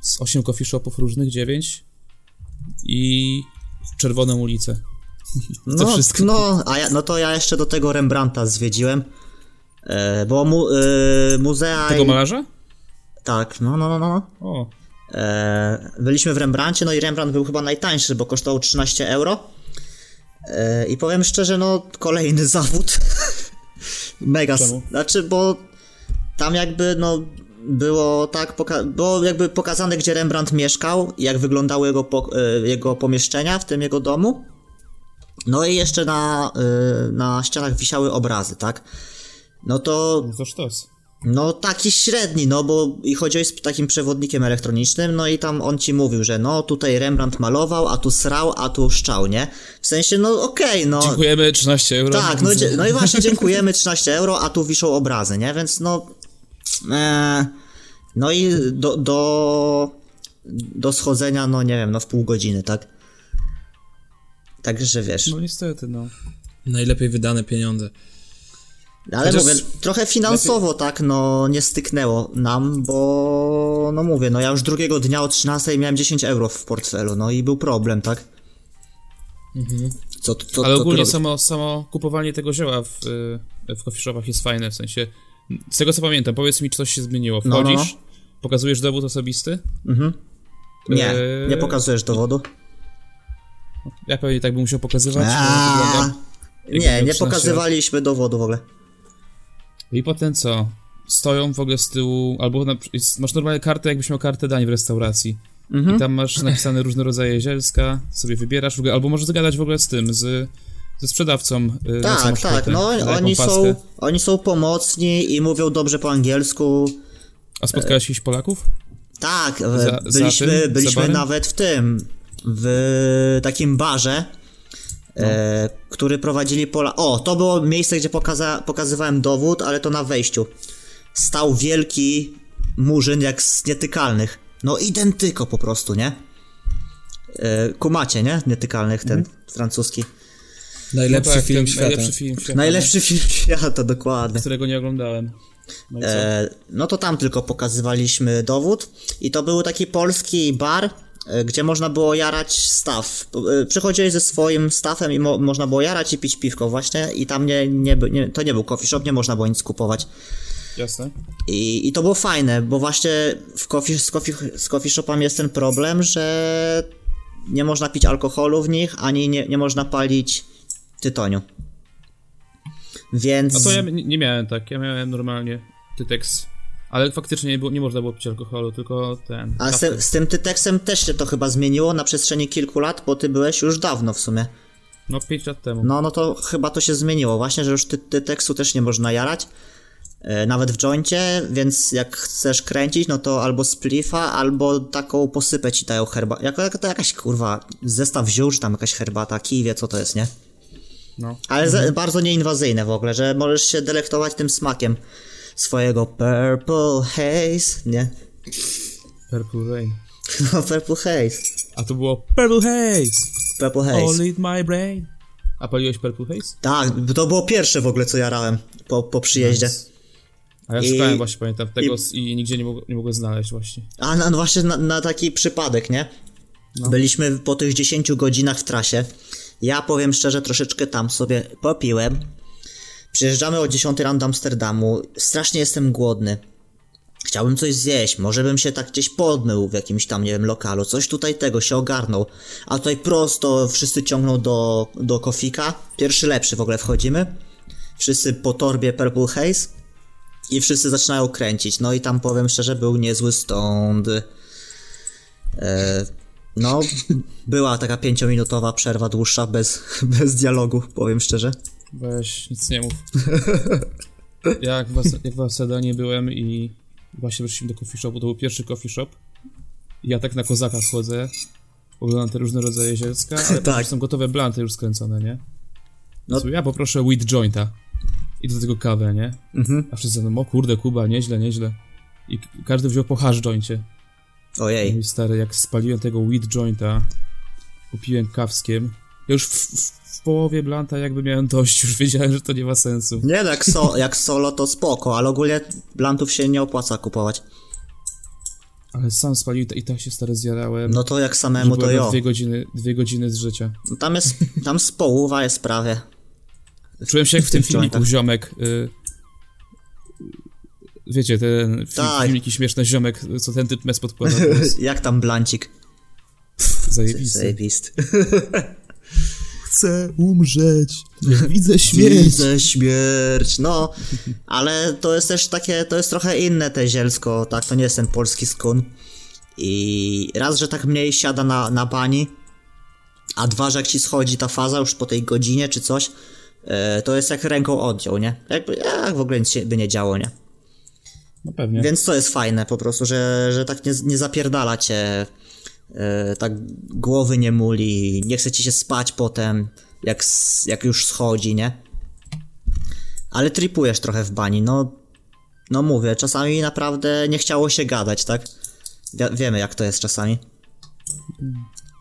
z 8 coffee shopów różnych, 9 i Czerwoną ulicę. (laughs) No, wszystko. no, a ja, no to ja jeszcze do tego Rembrandta zwiedziłem, e, bo mu, e, muzea... Tego malarza? Tak, no, no, no, no. O, E, byliśmy w Rembrandcie, no i Rembrandt był chyba najtańszy, bo kosztował 13 euro. E, I powiem szczerze, no kolejny (laughs) zawód. Mega. Czemu? Znaczy, bo tam jakby, no było tak, poka- było jakby pokazane, gdzie Rembrandt mieszkał, jak wyglądały jego, po- e, jego pomieszczenia, w tym jego domu. No i jeszcze na, e, na ścianach wisiały obrazy, tak? No to no to sztos. No taki średni, no bo i chodziłeś z takim przewodnikiem elektronicznym, no i tam on ci mówił, że no tutaj Rembrandt malował, a tu srał, a tu szczał, nie? W sensie, no okej, no... Dziękujemy, 13 euro. Tak, no, no i właśnie dziękujemy, 13 euro, a tu wiszą obrazy, nie? Więc no... E, no i do, do... Do schodzenia, no nie wiem, no w pół godziny, tak? Także wiesz... No niestety, no. Najlepiej wydane pieniądze. Ale Chociaż mówię, trochę finansowo tak, no nie styknęło nam, bo no mówię, no ja już drugiego dnia o 13 miałem 10 euro w portfelu, no i był problem, tak? Co, co, Ale co ogólnie samo, samo kupowanie tego zioła w, w coffee shopach jest fajne, w sensie, z tego co pamiętam, powiedz mi, czy coś się zmieniło. No, no, Wchodzisz, pokazujesz dowód osobisty, Mhm. Nie, Eee, nie pokazujesz dowodu. ja pewnie tak bym musiał pokazywać. Nie, nie 13 pokazywaliśmy dowodu w ogóle. I potem co? Stoją w ogóle z tyłu, albo na, masz normalnie kartę, jakbyś miał kartę dań w restauracji. Mhm. I tam masz napisane różne rodzaje zielska, sobie wybierasz, w ogóle, albo możesz zagadać w ogóle z tym, z, ze sprzedawcą. y, Tak, tak, ochotę, no oni paskę. są, oni są pomocni i mówią dobrze po angielsku. A spotkałeś jakichś Polaków? Tak, Za- e, za byliśmy, tym? Byliśmy nawet w tym, w takim barze, e, który prowadzili Pola... O, to było miejsce, gdzie pokaza... pokazywałem dowód, ale to na wejściu. Stał wielki murzyn jak z nietykalnych. No identyko po prostu, nie? E, kumacie, nie? Nietykalnych, ten francuski. Najlepszy No tak, film ten świata. Najlepszy film świata. Najlepszy film świata, dokładnie. Którego nie oglądałem. No? E, no to tam tylko pokazywaliśmy dowód i to był taki polski bar, gdzie można było jarać staw. E, Przychodziłeś ze swoim stafem i mo można było jarać i pić piwko właśnie i tam nie, nie, nie, to nie był coffee shop, nie można było nic kupować. Jasne. I, I to było fajne, bo właśnie w coffee, z, coffee, z coffee shopami jest ten problem, że nie można pić alkoholu w nich, ani nie, nie można palić tytoniu. Więc... No to ja nie, miałem tak, ja miałem normalnie Tytex. Ale faktycznie nie, było, nie można było pić alkoholu, tylko ten. A z, z tym Tytexem też się to chyba zmieniło na przestrzeni kilku lat, bo ty byłeś już dawno w sumie. No 5 lat temu. No, no to chyba to się zmieniło właśnie, że już ty, Tytexu też nie można jarać. e, Nawet w joincie, więc jak chcesz kręcić, no to albo splifa, albo taką posypę ci dają herbatę. Jak, jak to jakaś kurwa zestaw ziół, czy tam jakaś herbata, kij wie co to jest, nie? No. Ale za, bardzo nieinwazyjne w ogóle, że możesz się delektować tym smakiem swojego Purple Haze, nie? Purple Rain. (laughs) No, Purple Haze. A to było Purple Haze! Purple Haze. All in my brain. A paliłeś Purple Haze? Tak, to było pierwsze w ogóle, co jarałem po, po przyjeździe. A ja I- szukałem właśnie, pamiętam, tego i- i, nigdzie nie, mog- nie mogłem znaleźć właśnie. A no, no właśnie na, na taki przypadek, nie? No. Byliśmy po tych 10 godzinach w trasie. Ja powiem szczerze, troszeczkę tam sobie popiłem. Przyjeżdżamy o 10 rano do Amsterdamu. Strasznie jestem głodny. Chciałbym coś zjeść, może bym się tak gdzieś podmył w jakimś tam, nie wiem, lokalu, coś tutaj tego się ogarnął. A tutaj prosto wszyscy ciągną do, do kofika. Pierwszy lepszy w ogóle wchodzimy. Wszyscy po torbie Purple Haze. I wszyscy zaczynają kręcić. No i tam powiem szczerze, był niezły stąd. E, no, była taka pięciominutowa przerwa dłuższa bez, (laughs) bez dialogu, powiem szczerze. Weź, nic nie mów. (laughs) Ja jak w, Was- jak w Amsterdamie byłem i właśnie weszliśmy do coffee shopu, to był pierwszy coffee shop. I ja tak na kozaka wchodzę, oglądam te różne rodzaje zielska, ale (laughs) Tak. są gotowe blanty już skręcone, nie? No. Ja poproszę weed jointa i do tego kawę, nie? Mhm. A wszyscy mówią, o kurde, Kuba, nieźle, nieźle. I każdy wziął po hash joincie. Ojej. Mój stary, jak spaliłem tego weed jointa, kupiłem kawskiem, już w, w, w połowie blanta jakby miałem dość, już wiedziałem, że to nie ma sensu. Nie, no jak, so, jak solo to spoko, ale ogólnie blantów się nie opłaca kupować. Ale sam spalił i tak się stary zjarałem. No to jak samemu to jo. dwie godziny, dwie godziny z życia. Tam jest, tam z połowa jest prawie. Czułem się jak w tym tych jointach. filmiku ziomek. Y, wiecie, ten Tak. filmiki śmieszne ziomek, co ten typ mes podkłada. (laughs) Jak tam blancik? zajebisty. Zajebisty. Chcę umrzeć. Widzę Widzę śmierć, no. Ale to jest też takie, to jest trochę inne te zielsko, tak, to nie jest ten polski skun. I raz, że tak mniej siada na, na bani, a dwa, że jak ci schodzi ta faza już po tej godzinie czy coś, e, to jest jak ręką oddział, nie? Jakby, jak w ogóle nic się by nie działo, nie? No pewnie. Więc to jest fajne po prostu, że, że tak nie, nie zapierdala cię, tak głowy nie muli, nie chce ci się spać potem, jak, jak już schodzi, nie? Ale tripujesz trochę w bani, no, no mówię, czasami naprawdę nie chciało się gadać, tak? Wi- wiemy jak to jest czasami.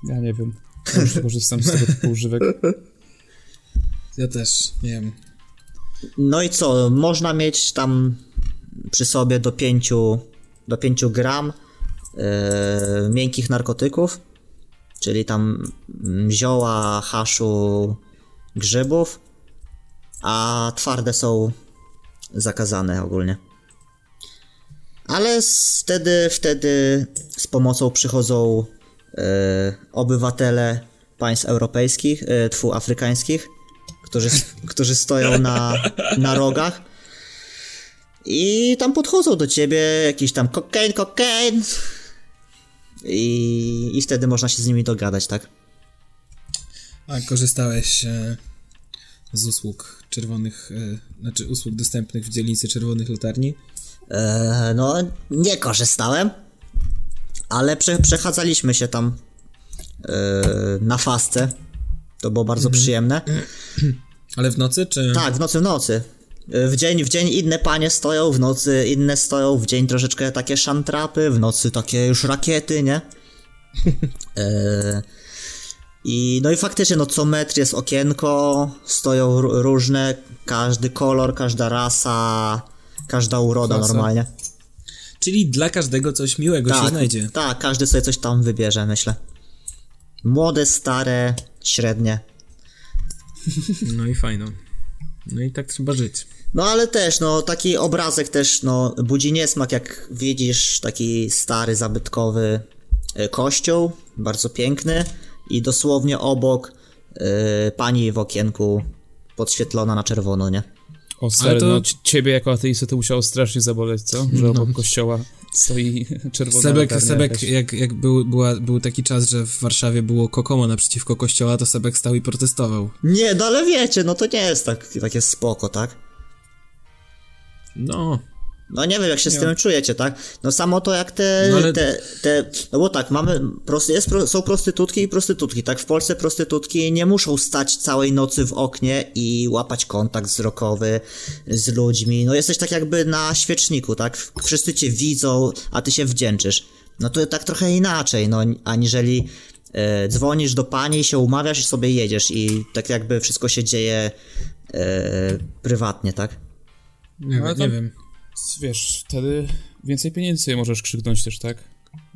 Ja nie wiem. Ja już korzystam z tego typu używek. Ja też, nie wiem. No i co, można mieć tam przy sobie do 5 do 5 gram e, miękkich narkotyków, czyli tam zioła, haszu, grzybów, a twarde są zakazane ogólnie. Ale wtedy, wtedy z pomocą przychodzą e, obywatele państw europejskich, e, afrykańskich, którzy, (laughs) którzy stoją na, na rogach i tam podchodzą do ciebie, jakiś tam kokain, kokain i, i wtedy można się z nimi dogadać, tak? A korzystałeś e, z usług czerwonych, e, znaczy usług dostępnych w dzielnicy czerwonych latarni? E, no, nie korzystałem, ale prze, przechadzaliśmy się tam e, na fasce. To było bardzo przyjemne. Ale w nocy, czy? Tak, w nocy, w nocy. W dzień, w dzień inne panie stoją, w nocy inne stoją, w dzień troszeczkę takie szantrapy, w nocy takie już rakiety, nie? (laughs) E, I no i faktycznie, no co metr jest okienko, stoją różne, każdy kolor, każda rasa, każda uroda Klasa. normalnie. Czyli dla każdego coś miłego się znajdzie. Tak, każdy sobie coś tam wybierze, myślę. Młode, stare, średnie. No i fajno. No i tak trzeba żyć. No ale też, no taki obrazek też, no budzi niesmak, jak widzisz taki stary, zabytkowy e, kościół, bardzo piękny i dosłownie obok e, pani w okienku podświetlona na czerwono, nie? O stary, to- no ciebie jako ateistę to musiało strasznie zaboleć, co? Że obok kościoła stoi (laughs) czerwona Sebek, latarnia Sebek jakaś. jak, jak był, była, był taki czas, że w Warszawie było Kokomo naprzeciwko kościoła, to Sebek stał i protestował. Nie, no ale wiecie, no to nie jest tak, takie spoko, tak? No, No nie wiem, jak się z tym czujecie, tak? No samo to jak te, No ale- te, te, no bo tak, mamy, prost, jest, są prostytutki i prostytutki, tak? W Polsce prostytutki nie muszą stać całej nocy w oknie i łapać kontakt wzrokowy z ludźmi, no jesteś tak jakby na świeczniku, tak? Wszyscy cię widzą, a ty się wdzięczysz. No to tak trochę inaczej, no, aniżeli e, dzwonisz do pani i się umawiasz i sobie jedziesz i tak jakby wszystko się dzieje e, prywatnie, tak? nie, wiem, nie tam- wiem. Wiesz, wtedy więcej pieniędzy możesz krzyknąć też, tak?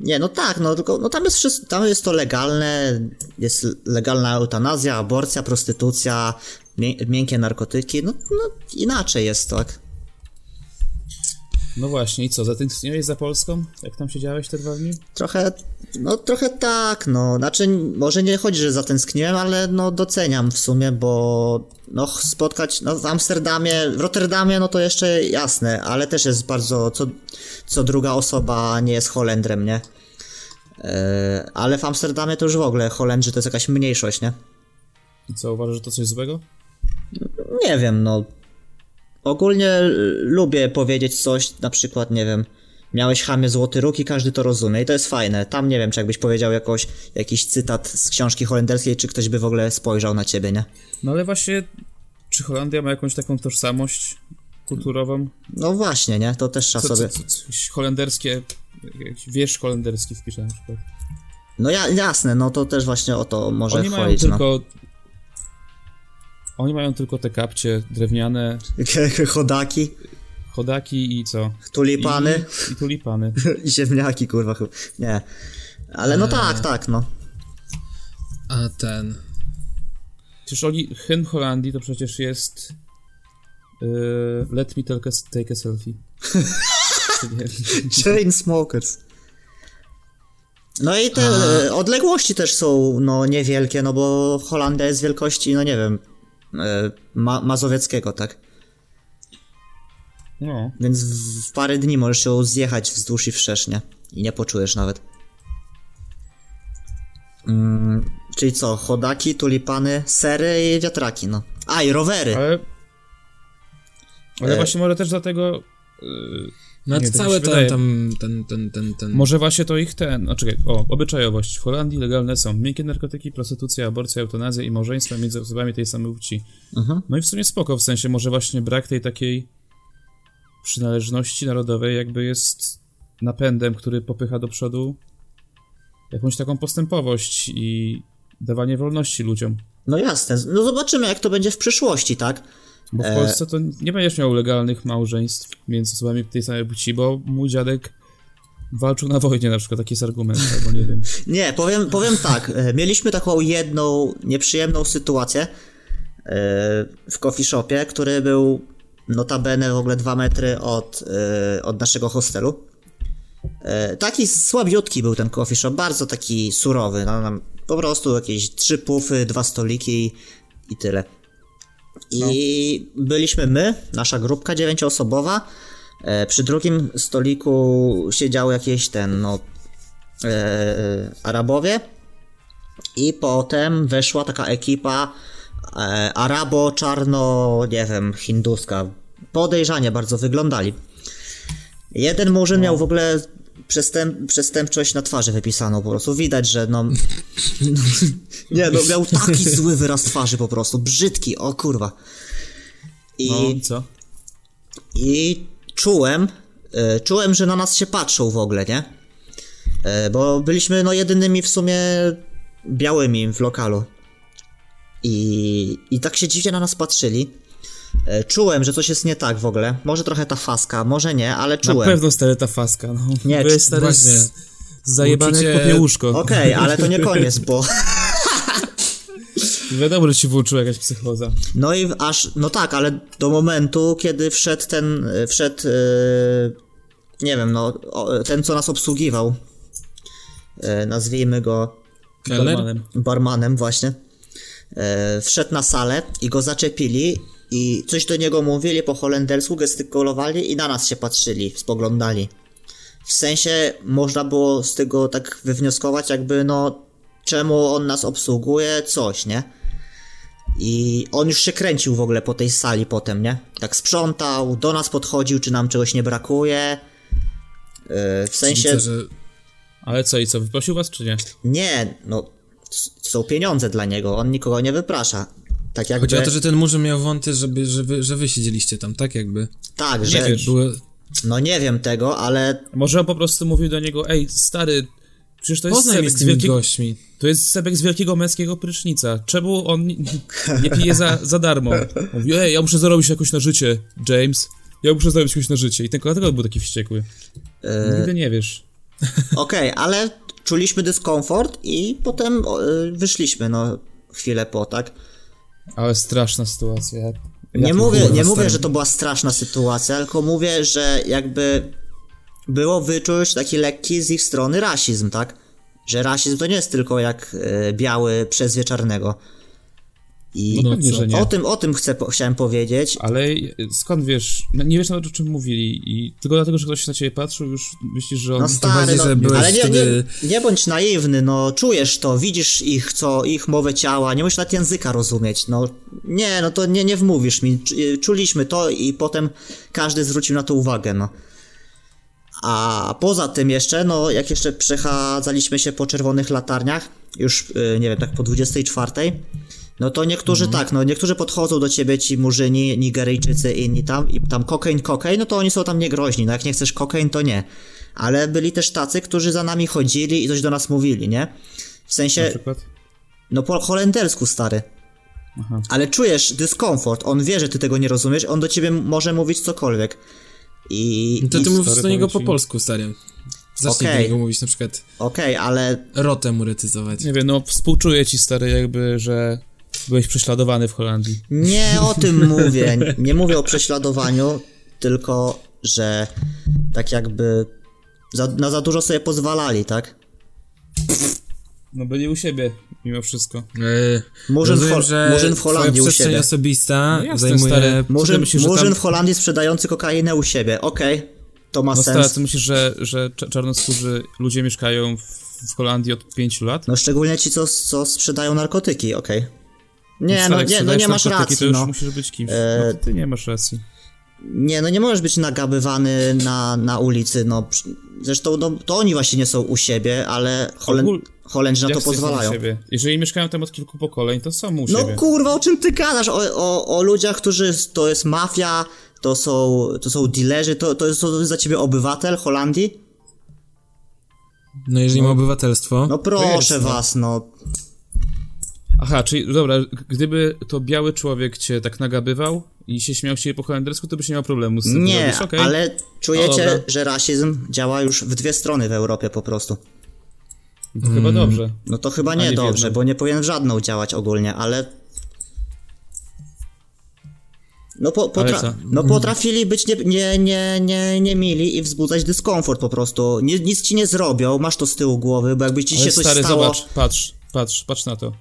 Nie, no tak, no tylko no tam jest wszystko, tam jest to legalne, jest legalna eutanazja, aborcja, prostytucja, mię, miękkie narkotyki, no, no inaczej jest, tak? No właśnie, i co, zatęskniłeś za Polską? Jak tam siedziałeś te dwa dni? Trochę, no trochę tak, no, znaczy może nie chodzi, że zatęskniłem, ale no doceniam w sumie, bo no spotkać, no w Amsterdamie, w Rotterdamie, no to jeszcze jasne, ale też jest bardzo, co, co druga osoba nie jest Holendrem, nie? E, ale w Amsterdamie to już w ogóle Holendrzy to jest jakaś mniejszość, nie? I co, uważasz, że to coś złego? Nie wiem, no. Ogólnie lubię powiedzieć coś, na przykład, nie wiem, miałeś chamie złoty róg i każdy to rozumie i to jest fajne. Tam nie wiem, czy jakbyś powiedział jakoś, jakiś cytat z książki holenderskiej, czy ktoś by w ogóle spojrzał na ciebie, nie? No ale właśnie, czy Holandia ma jakąś taką tożsamość kulturową? No właśnie, nie? To też trzeba Co, co, sobie... co, coś holenderskie, wiersz holenderski wpiszę na przykład. No ja, jasne, no to też właśnie o to może Oni mają chodzić, no. Oni mają tylko te kapcie drewniane, Chodaki, chodaki i co? tulipany I, i tulipany. (laughs) i ziemniaki, kurwa. Nie. Ale no Eee. tak, tak, no. A ten... Przecież oni, hymn Holandii to przecież jest yy, Let me take a, take a selfie. (laughs) Chain smokers. No i te A. odległości też są no niewielkie, no bo Holandia jest wielkości, no nie wiem, ma Mazowieckiego, tak? No, Więc w, w parę dni możesz się zjechać wzdłuż i wszerz, nie? I nie poczujesz nawet. Mm, czyli co, chodaki, tulipany, sery i wiatraki, no. A, i rowery. ale... Ale E. właśnie może też dlatego... Yy, No Nie, całe się tam, ten, ten, ten, ten... może właśnie to ich ten... No czekaj, o, obyczajowość. W Holandii legalne są miękkie narkotyki, prostytucja, aborcja, eutanazja i małżeństwa między osobami tej samej płci. Mhm. No i w sumie spoko, w sensie może właśnie brak tej takiej przynależności narodowej jakby jest napędem, który popycha do przodu jakąś taką postępowość i dawanie wolności ludziom. No jasne, no zobaczymy jak to będzie w przyszłości, tak? Bo w E. Polsce to nie będziesz miał legalnych małżeństw między osobami tej samej płci, bo mój dziadek walczył na wojnie na przykład, taki jest argument, albo nie wiem. (laughs) Nie, powiem, powiem tak. e, Mieliśmy taką jedną nieprzyjemną sytuację. w coffee shopie, który był notabene w ogóle dwa metry od, e, od naszego hostelu. E, taki słabiutki był ten coffee shop, bardzo taki surowy. No, po prostu jakieś trzy pufy, dwa stoliki i tyle. I byliśmy my, nasza grupka dziewięcioosobowa. E, przy drugim stoliku siedział jakieś ten, no, e, Arabowie. I potem weszła taka ekipa e, arabo, czarno, nie wiem, hinduska. Podejrzanie bardzo wyglądali. Jeden murzyn miał w ogóle przestęp, przestępczość na twarzy wypisaną po prostu. Widać, że no... nie, no miał taki zły wyraz twarzy po prostu. Brzydki, o kurwa. I, No i co? i czułem, e, czułem, że na nas się patrzą w ogóle, nie? E, bo byliśmy no jedynymi w sumie białymi w lokalu. I, I tak się dziwnie na nas patrzyli. E, Czułem, że coś jest nie tak w ogóle. Może trochę ta faska, może nie, ale Na czułem. pewno stary ta faska, no. Nie, Byłeś stary właśnie. z... zajebany jak popiełuszko. Okej, ale to nie koniec, bo... (laughs) Wiadomo, że ci włączyła jakaś psychoza. No i aż, no tak, ale do momentu, kiedy wszedł ten, e, wszedł, e, nie wiem, no, o, ten co nas obsługiwał, e, nazwijmy go Keller? Barmanem. barmanem właśnie, e, wszedł na salę i go zaczepili i coś do niego mówili po holendersku, gestykulowali i na nas się patrzyli, spoglądali. W sensie można było z tego tak wywnioskować jakby no czemu on nas obsługuje, coś, nie? I on już się kręcił w ogóle po tej sali potem, nie? Tak sprzątał, do nas podchodził, czy nam czegoś nie brakuje. Yy, w sensie, Co, że Ale co i co, wyprosił was czy nie? nie, no, są pieniądze dla niego, on nikogo nie wyprasza. Tak jakby, Chodzi o to, że ten murzyn miał wąty, żeby, że, wy, że wy siedzieliście tam, tak jakby. tak, że, wiesz. Było, no nie wiem tego, ale Może on po prostu mówił do niego, ej stary, przecież to jest poznaj sebek z wielkiego... gośćmi. To jest sebek z wielkiego męskiego prysznica. Czemu on nie, pije za, za darmo? Mówi, ej, ja muszę zarobić jakoś na życie, James. Ja muszę zarobić jakoś na życie. I tylko dlatego był taki wściekły. Nigdy nie wiesz. (laughs) okej, ale czuliśmy dyskomfort i potem y, wyszliśmy, no, chwilę po, tak? Ale straszna sytuacja. Ja, Nie mówię, nie mówię, że to była straszna sytuacja, tylko mówię, że jakby było wyczuć taki lekki z ich strony rasizm, tak? Że rasizm to nie jest tylko jak e, biały przezwie czarnego. I No pewnie, co? nie. o tym, o tym chcę, po- chciałem powiedzieć. Ale skąd wiesz? No, nie wiesz nawet o czym mówili i tylko dlatego, że ktoś na ciebie patrzył, już myślisz, że on... No stary, bardziej, no, że byłeś ale nie, wtedy- nie, nie bądź naiwny, no czujesz to, widzisz ich, co, ich mowę ciała, nie musisz nawet języka rozumieć, no nie, no to nie, nie wmówisz mi, Cz- czuliśmy to i potem każdy zwrócił na to uwagę, no. A poza tym jeszcze, no jak jeszcze przechadzaliśmy się po czerwonych latarniach, już y, nie wiem, tak po 24, no to niektórzy tak, no niektórzy podchodzą do ciebie, ci murzyni, Nigeryjczycy, inni tam, i tam kokain, kokain, no to oni są tam niegroźni, no jak nie chcesz kokain, to nie. Ale byli też tacy, którzy za nami chodzili i coś do nas mówili, nie? W Na sensie, przykład? no po holendersku, stary. Aha. Ale czujesz dyskomfort, on wie, że ty tego nie rozumiesz, on do ciebie może mówić cokolwiek. I... No to i- ty mówisz do niego po polsku, stary. Zacznij Okej. do niego mówić na przykład Okej, ale rotę mu recyzować. Nie wiem, no współczuję ci stary jakby, że byłeś prześladowany w Holandii. Nie o tym (laughs) mówię. Nie mówię o prześladowaniu, tylko że tak jakby za, na za dużo sobie pozwalali, tak? No byli u siebie, mimo wszystko. Eee, Murzyn w rozumiem, Murzyn w Holandii twoja u siebie. osobista No zajmuje... stary. Murzyn, myślisz, Murzyn tam- w Holandii sprzedający kokainę u siebie. Okej, to ma No sens. stary, ty myślisz, że, że cza- czarnoskórzy ludzie mieszkają w, w Holandii od 5 lat? No szczególnie ci, co, co sprzedają narkotyki, okej. Nie, no Stary, jak nie, no nie masz racji, To już no. musisz być kimś. E, No to ty nie masz racji. Nie, no nie możesz być nagabywany na, na ulicy, no. Zresztą no, to oni właśnie nie są u siebie, ale Holen... Ogól- Holendrzy na to pozwalają. u siebie? Jeżeli mieszkają tam od kilku pokoleń, to są u No siebie. kurwa, o czym ty gadasz? O, o, o ludziach, którzy to jest mafia, to są, to są dealerzy, to, to jest to za ciebie obywatel Holandii? No jeżeli ma obywatelstwo, No proszę jest, no. was, no. Aha, czyli dobra, gdyby to biały człowiek cię tak nagabywał i się śmiał się po holendersku, to byś nie miał problemu z tym. Nie, Robisz, okej. ale No czujecie, dobra. że rasizm działa już w dwie strony w Europie po prostu. To chyba dobrze. No to chyba nie nie dobrze, bo nie powinien w żadną działać ogólnie, ale No, po, potra- no potrafili być nie, nie, nie, nie, nie mili i wzbudzać dyskomfort po prostu. Nie, nic ci nie zrobią, masz to z tyłu głowy, bo jakby ci Ale się coś stary, stało... zobacz, patrz, patrz, patrz na to.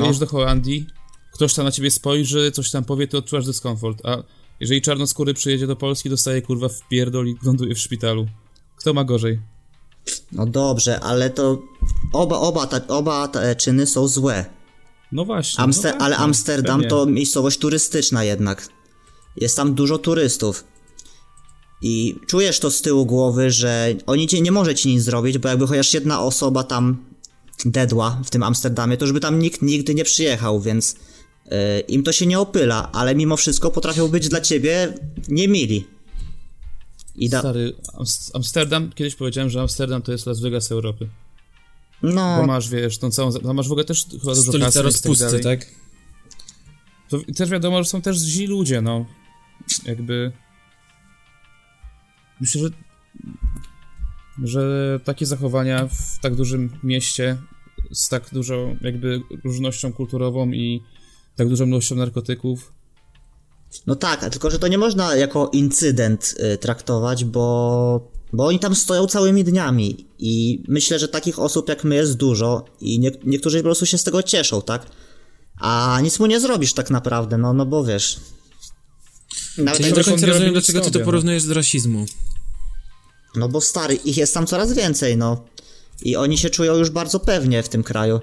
Pojedziesz No. do Holandii, ktoś tam na ciebie spojrzy, coś tam powie, ty odczuwasz dyskomfort, a jeżeli czarnoskóry przyjedzie do Polski, dostaje kurwa w pierdol i ląduje w szpitalu. Kto ma gorzej? No dobrze, ale to oba, oba, ta, oba te czyny są złe. No właśnie. Amster- no ale no, Amsterdam pewnie. to miejscowość turystyczna jednak. Jest tam dużo turystów. I czujesz to z tyłu głowy, że oni cię nie może ci nic zrobić, bo jakby chociaż jedna osoba tam dedła w tym Amsterdamie, to już by tam nikt nigdy nie przyjechał, więc y, im to się nie opyla, ale mimo wszystko potrafią być dla ciebie niemili. I da- Stary, Ams- Amsterdam, kiedyś powiedziałem, że Amsterdam to jest Las Vegas Europy. Bo no, masz, wiesz, tą całą, tam masz w ogóle też chyba dużo Stolica i rozpusty, tak? tak? To też wiadomo, że są też źli ludzie, no. Jakby... Myślę, że... że takie zachowania w tak dużym mieście z tak dużą jakby różnością kulturową i tak dużą ilością narkotyków no tak, tylko że to nie można jako incydent y, traktować, bo, bo oni tam stoją całymi dniami i myślę, że takich osób jak my jest dużo i nie, niektórzy po prostu się z tego cieszą, tak? A nic mu nie zrobisz tak naprawdę, no, no bo wiesz. Nawet Ja nie jak- do końca nie rozumiem, dlaczego ty to no. porównujesz do rasizmu. No bo stary, ich jest tam coraz więcej, no. I oni się czują już bardzo pewnie w tym kraju.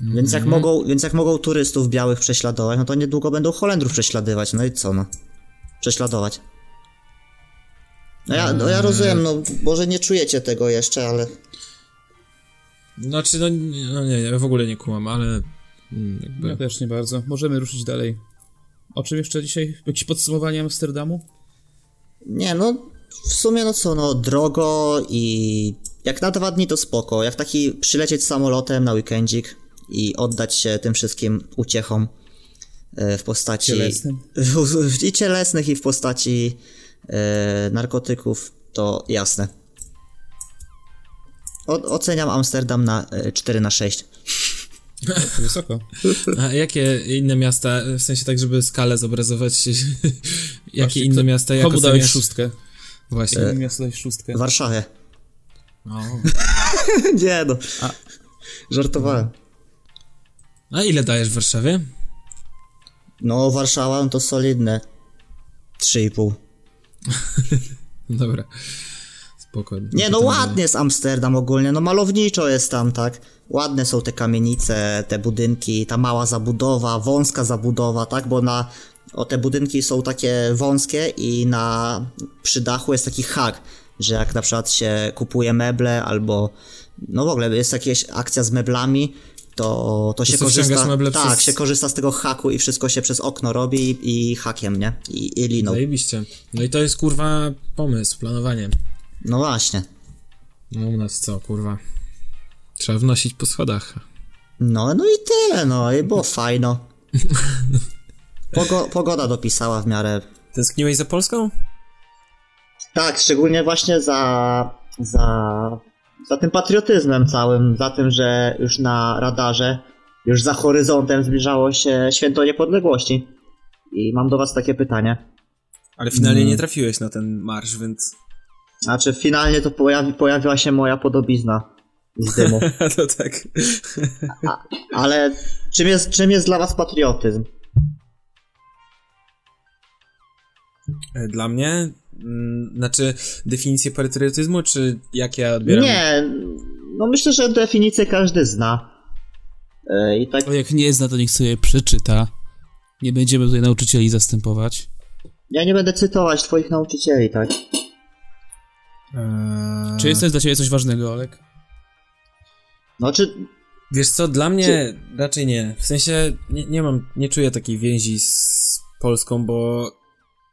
Więc jak, mogą, więc jak mogą turystów białych prześladować, no to niedługo będą Holendrów prześladować. No i co, no? Prześladować. No ja, no ja rozumiem, no może nie czujecie tego jeszcze, ale... Znaczy, no, nie- no nie, ja w ogóle nie kumam, ale mm, jakby... Ja też nie bardzo. Możemy ruszyć dalej. O czym jeszcze dzisiaj? Jakieś podsumowanie Amsterdamu? Nie, no w sumie no co, no drogo i jak na dwa dni to spoko. Jak taki przylecieć samolotem na weekendzik i oddać się tym wszystkim uciechom e, w postaci... Cielesnym. (laughs) I cielesnych i w postaci e, narkotyków, to jasne. O, oceniam Amsterdam na e, 4 na 6. To (laughs) wysoko. A jakie inne miasta, w sensie tak, żeby skalę zobrazować, (laughs) jakie Właśnie, inne miasta, jak oceniasz? szóstkę? Właśnie. Jakie miasto szóstkę? W Warszawie. O. (laughs) Nie no. Żartowałem. A ile dajesz w Warszawie? No Warszawa no to solidne 3,5. (laughs) Dobra. Spoko. Nie, no ładnie jest Amsterdam ogólnie, no malowniczo jest tam, tak? Ładne są te kamienice, te budynki, ta mała zabudowa, wąska zabudowa, tak? Bo na, o te budynki są takie wąskie i na, przy dachu jest taki hak, że jak na przykład się kupuje meble albo, no w ogóle jest jakaś akcja z meblami, to, to się korzysta, tak, przez- się korzysta z tego haku i wszystko się przez okno robi i, i hakiem, nie? I, i liną. Zajebiście. No i to jest kurwa pomysł, planowanie. No właśnie. No u nas co, kurwa. Trzeba wnosić po schodach. No, no i tyle, no i było (laughs) fajno. (laughs) Pogo pogoda dopisała w miarę. Tęskniłeś za Polską? Tak, szczególnie właśnie za, za, za tym patriotyzmem całym, za tym, że już na radarze, już za horyzontem zbliżało się święto niepodległości. I mam do was takie pytanie. Ale finalnie Mm. nie trafiłeś na ten marsz, więc... Znaczy, finalnie to pojawi pojawiła się moja podobizna z dymu. (laughs) to tak. Ale czym jest, czym jest dla was patriotyzm? Dla mnie, mm, znaczy definicję patriotyzmu, czy jak ja odbieram? Nie, no myślę, że definicję każdy zna. E, I tak O, jak nie zna, to niech sobie przeczyta. Nie będziemy tutaj nauczycieli zastępować. Ja nie będę cytować twoich nauczycieli, tak? Eee, Czy jest to dla ciebie coś ważnego, Olek? No czy... Wiesz co, dla mnie raczej nie. W sensie nie, nie mam, nie czuję takiej więzi z Polską, bo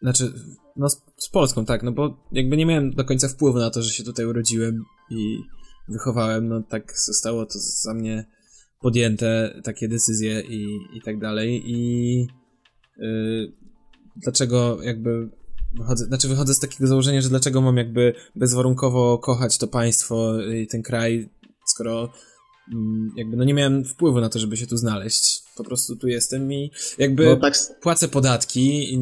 znaczy, no z, z Polską, tak, no bo jakby nie miałem do końca wpływu na to, że się tutaj urodziłem i wychowałem, no tak zostało to za mnie podjęte takie decyzje i, i tak dalej i yy, dlaczego jakby wychodzę, znaczy wychodzę z takiego założenia, że dlaczego mam jakby bezwarunkowo kochać to państwo i ten kraj, skoro mm, jakby no nie miałem wpływu na to, żeby się tu znaleźć. Po prostu tu jestem i jakby No tak, płacę podatki i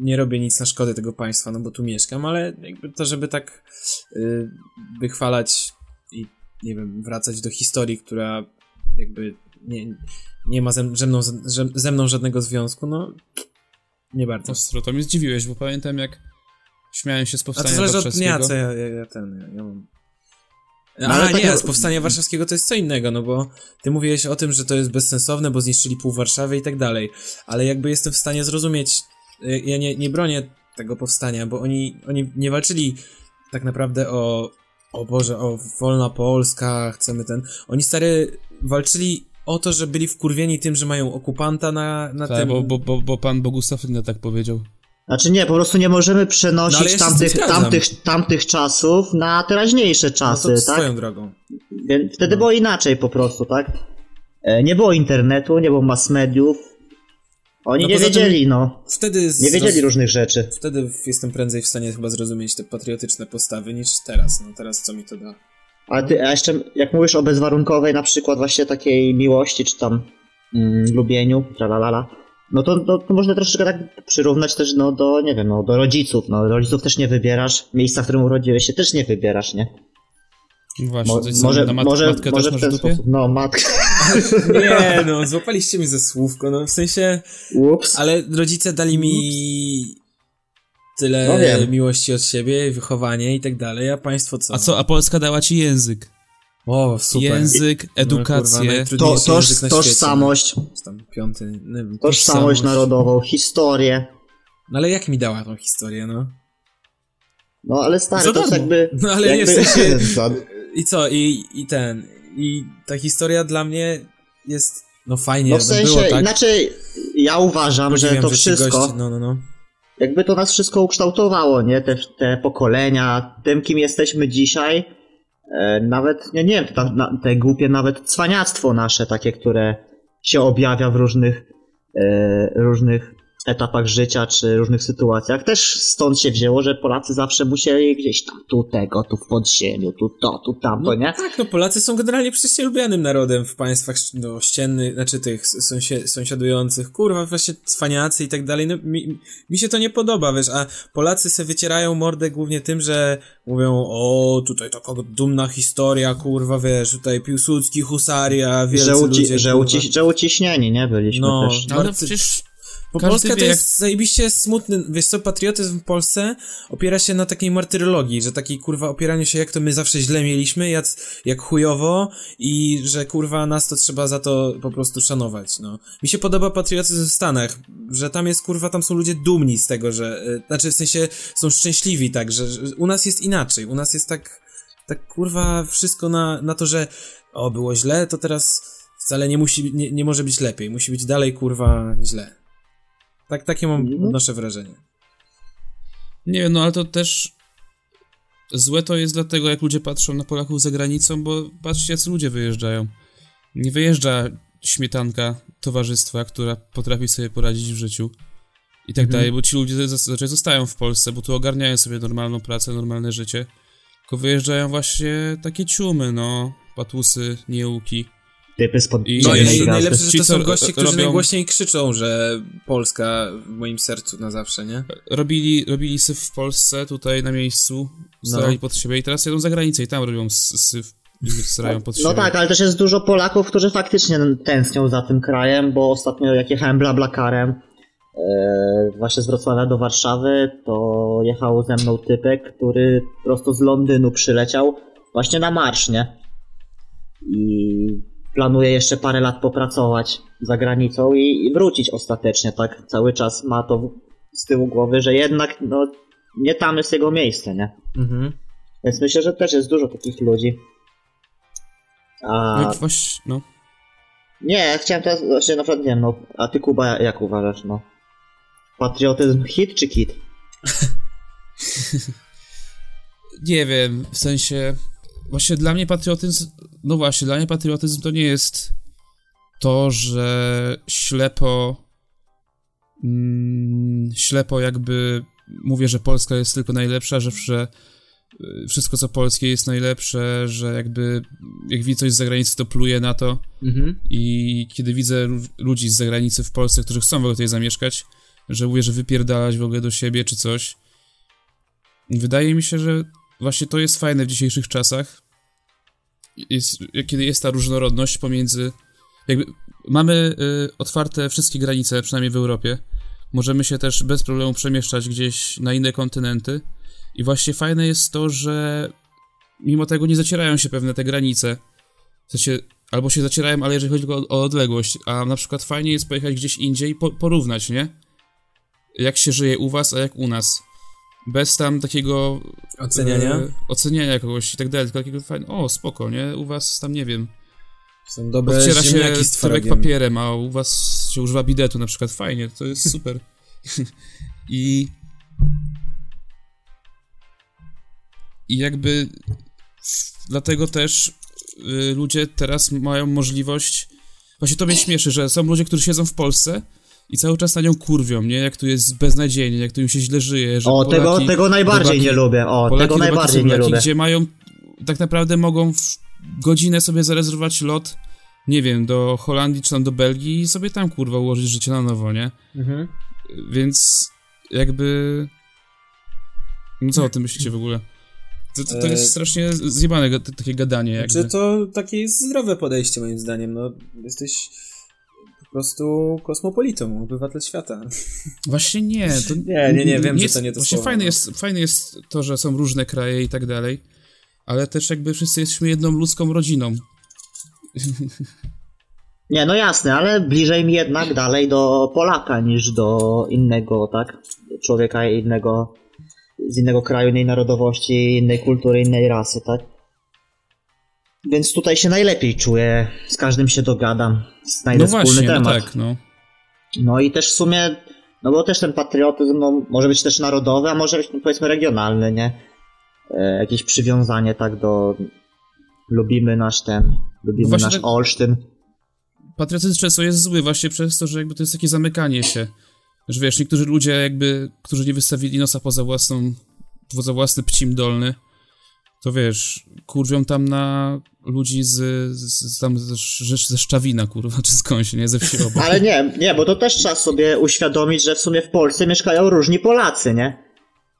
nie robię nic na szkodę tego państwa, no bo tu mieszkam, ale jakby to, żeby tak y, wychwalać i nie wiem, wracać do historii, która jakby nie, nie ma ze, ze, mną, ze, ze mną żadnego związku, no nie bardzo. Ostro, to mnie zdziwiłeś, bo pamiętam jak śmiałem się z A to powstania zależy od dnia, co ja, ja, ja ten, ja, ja mam... No, A ale nie, tak- z powstania warszawskiego to jest co innego, no bo ty mówiłeś o tym, że to jest bezsensowne, bo zniszczyli pół Warszawy i tak dalej, ale jakby jestem w stanie zrozumieć, y, ja nie, nie bronię tego powstania, bo oni, oni nie walczyli tak naprawdę o, o Boże, o wolna Polska, chcemy ten, oni stary walczyli o to, że byli wkurwieni tym, że mają okupanta na, na Tak, tym... bo, bo, bo, bo pan Bogusław tak powiedział. Znaczy nie, po prostu nie możemy No, przenosić tym tamtych, tamtych, tamtych czasów na teraźniejsze no czasy, to tak? swoją drogą. Więc wtedy No. było inaczej po prostu, tak? E, Nie było internetu, nie było mass mediów. Oni No nie poza tym- wiedzieli, no. Wtedy... Nie wiedzieli różnych rzeczy. Wtedy jestem prędzej w stanie chyba zrozumieć te patriotyczne postawy niż teraz. No teraz co mi to da? A ty, a jeszcze jak mówisz o bezwarunkowej na przykład właśnie takiej miłości, czy tam mm, lubieniu, tralalala, no to, to, to można troszeczkę tak przyrównać też no, do, nie wiem, no, do rodziców. No, rodziców też nie wybierasz, miejsca, w którym urodziłeś się też nie wybierasz, nie? Właśnie, Mo- może na mat- może, matkę może też w ten w dupie? sposób. No, matkę. (laughs) Nie no, złapaliście mi ze słówko, no w sensie... Ups. Ale rodzice dali mi tyle No miłości od siebie, wychowanie i tak dalej, a państwo co? A co, a Polska dała ci język. O, super. Język, No, kurwa, edukację. To, toż, tożsamość. Tam piąty, nie wiem, tożsamość narodową, historię. No ale jak mi dała tą historię, no? No ale stary, Za to darmo. jakby... No, ale jakby, nie w sensie- za- I co, i, i ten, i ta historia dla mnie jest, no fajnie, No w sensie, było tak. inaczej ja uważam, że Podziwiam, to ci wszystko, Gości, no, no, no. jakby to nas wszystko ukształtowało, nie? Te, te pokolenia, tym kim jesteśmy dzisiaj, nawet, nie, nie wiem, ta, na, te głupie nawet cwaniactwo nasze, takie, które się objawia w różnych, e, różnych etapach życia, czy różnych sytuacjach, też stąd się wzięło, że Polacy zawsze musieli gdzieś tam, tu tego, tu w podziemiu, tu to, tu tamto, No nie? tak, no Polacy są generalnie przecież lubianym narodem w państwach no, ściennych, znaczy tych sąsie, sąsiadujących, kurwa, właśnie cwaniacy i tak dalej, no mi, mi się to nie podoba, wiesz, a Polacy se wycierają mordę głównie tym, że mówią, o, tutaj taka dumna historia, kurwa, wiesz, tutaj Piłsudski, Husaria, wielcy Że, uci, ludzie, że, że uciśnieni, nie? Byliśmy No, też. Ale bardzo- przecież Bo Każdy Polska to wie, jest zajebiście smutny, wiesz co, patriotyzm w Polsce opiera się na takiej martyrologii, że takiej kurwa opieraniu się jak to my zawsze źle mieliśmy, jak, jak chujowo i że kurwa nas to trzeba za to po prostu szanować, no. Mi się podoba patriotyzm w Stanach, że tam jest kurwa, tam są ludzie dumni z tego, że, y, znaczy w sensie są szczęśliwi tak, że, że u nas jest inaczej, u nas jest tak, tak kurwa wszystko na, na to, że o, było źle, to teraz wcale nie musi, nie, nie może być lepiej, musi być dalej kurwa źle. Tak, takie mam, Mhm. odnoszę wrażenie. Nie wiem, no ale to też złe to jest dlatego, jak ludzie patrzą na Polaków za granicą, bo patrzcie, jacy ludzie wyjeżdżają. Nie wyjeżdża śmietanka towarzystwa, która potrafi sobie poradzić w życiu i tak Mhm. dalej, bo ci ludzie zaz- zazwyczaj zostają w Polsce, bo tu ogarniają sobie normalną pracę, normalne życie, tylko wyjeżdżają właśnie takie ciumy, no, patusy, nieuki. Typy spod I- No i najlepsze, że to są goście, którzy robią- najgłośniej krzyczą, że Polska w moim sercu na zawsze, nie? Robili, robili syf w Polsce, tutaj na miejscu, starali No. pod siebie i teraz jadą za granicę i tam robią syf i (laughs) starają pod siebie. No tak, ale też jest dużo Polaków, którzy faktycznie tęsknią za tym krajem, bo ostatnio jak jechałem blablakarem e, właśnie z Wrocławia do Warszawy, to jechał ze mną typek, który prosto z Londynu przyleciał właśnie na marsz, nie? I planuje jeszcze parę lat popracować za granicą i, i wrócić ostatecznie, tak? Cały czas ma to w- z tyłu głowy, że jednak no, nie tam jest jego miejsce, nie? Mhm. Więc myślę, że też jest dużo takich ludzi. A... No, właśnie, no. Nie, chciałem teraz właśnie na przykład nie wiem, no, a ty Kuba jak uważasz, no? Patriotyzm hit czy kit? (laughs) Nie wiem, w sensie. Właśnie dla mnie patriotyzm. No właśnie, dla mnie patriotyzm to nie jest to, że ślepo. Mm, ślepo jakby mówię, że Polska jest tylko najlepsza, że, że y, wszystko co polskie jest najlepsze, że jakby jak widzi coś z zagranicy, to pluje na to. Mhm. I kiedy widzę lu- ludzi z zagranicy w Polsce, którzy chcą w ogóle tutaj zamieszkać, żałuję, że wypierdalać w ogóle do siebie czy coś. Wydaje mi się, że właśnie to jest fajne w dzisiejszych czasach. Jest, kiedy jest ta różnorodność pomiędzy. Jakby mamy y, otwarte wszystkie granice, przynajmniej w Europie. Możemy się też bez problemu przemieszczać gdzieś na inne kontynenty. I właśnie fajne jest to, że mimo tego nie zacierają się pewne te granice. W sensie, albo się zacierają, ale jeżeli chodzi o, o odległość, a na przykład fajnie jest pojechać gdzieś indziej i po, porównać, nie? Jak się żyje u was, a jak u nas. Bez tam takiego Oceniania? e, oceniania kogoś i tak dalej, tylko takiego fajnego, o spoko, nie? U was tam, nie wiem, Są dobre odciera się twarogiem. papierem, a u was się używa bidetu na przykład, fajnie, to jest super. (laughs) I i jakby dlatego też y, ludzie teraz mają możliwość właśnie to mnie śmieszy, że są ludzie, którzy siedzą w Polsce i cały czas na nią kurwią, nie? Jak tu jest beznadziejnie, jak tu im się źle żyje, że O, tego, Polaki- tego najbardziej Robaki- nie lubię. O, Polaki, tego najbardziej nie Słowiaki, lubię. gdzie mają, tak naprawdę mogą w godzinę sobie zarezerwować lot, nie wiem, do Holandii czy tam do Belgii i sobie tam, kurwa, ułożyć życie na nowo, nie? Mhm. Więc jakby... No co o tym myślicie w ogóle? To, to, to jest E, strasznie zjebane takie gadanie jakby. Czy to takie jest zdrowe podejście moim zdaniem, no jesteś prostu kosmopolitą, obywatel świata. Właśnie nie. To (laughs) Nie, nie, nie, wiem, że jest, to nie to Właśnie słowo, fajne no. jest, fajne jest to, że są różne kraje i tak dalej, ale też jakby wszyscy jesteśmy jedną ludzką rodziną. (laughs) Nie, no jasne, ale bliżej mi jednak dalej do Polaka niż do innego, tak? Człowieka innego, z innego kraju, innej narodowości, innej kultury, innej rasy, tak? Więc tutaj się najlepiej czuję, z każdym się dogadam, znajdę No wspólny właśnie, no temat. tak, no. No i też w sumie, no bo też ten patriotyzm no, może być też narodowy, a może być no, powiedzmy regionalny, nie? E, jakieś przywiązanie tak do lubimy nasz ten, lubimy No nasz tak- Olsztyn. patriotyzm często jest zły właśnie przez to, że jakby to jest takie zamykanie się. Że wiesz, niektórzy ludzie jakby, którzy nie wystawili nosa poza własną, poza własny pcim dolny, to wiesz, kurwią tam na ludzi z, z, z tam ze, ze Szczawina, kurwa, czy skądś, nie? Ze wsi obok. Ale nie, nie, bo to też trzeba sobie uświadomić, że w sumie w Polsce mieszkają różni Polacy, nie?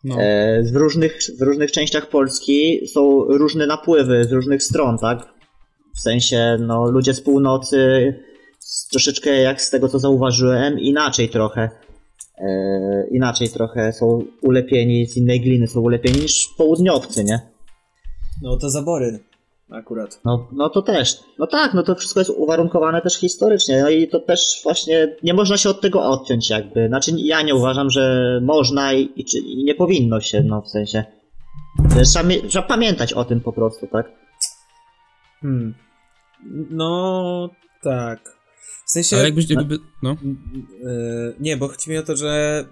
No. E, w, różnych, w różnych częściach Polski są różne napływy z różnych stron, tak? W sensie, no, ludzie z północy troszeczkę, jak z tego co zauważyłem, inaczej trochę. E, inaczej trochę są ulepieni z innej gliny, są ulepieni niż południowcy, nie? No to zabory akurat. No, no to też. No tak, no to wszystko jest uwarunkowane też historycznie. No i to też właśnie nie można się od tego odciąć jakby. Znaczy ja nie uważam, że można i, i, czy, i nie powinno się, no w sensie. Trzeba, trzeba pamiętać o tym po prostu, tak? Hmm. No tak. W sensie. Ale jakbyś, jakby, no. Yy, nie, bo chodzi mi o to, że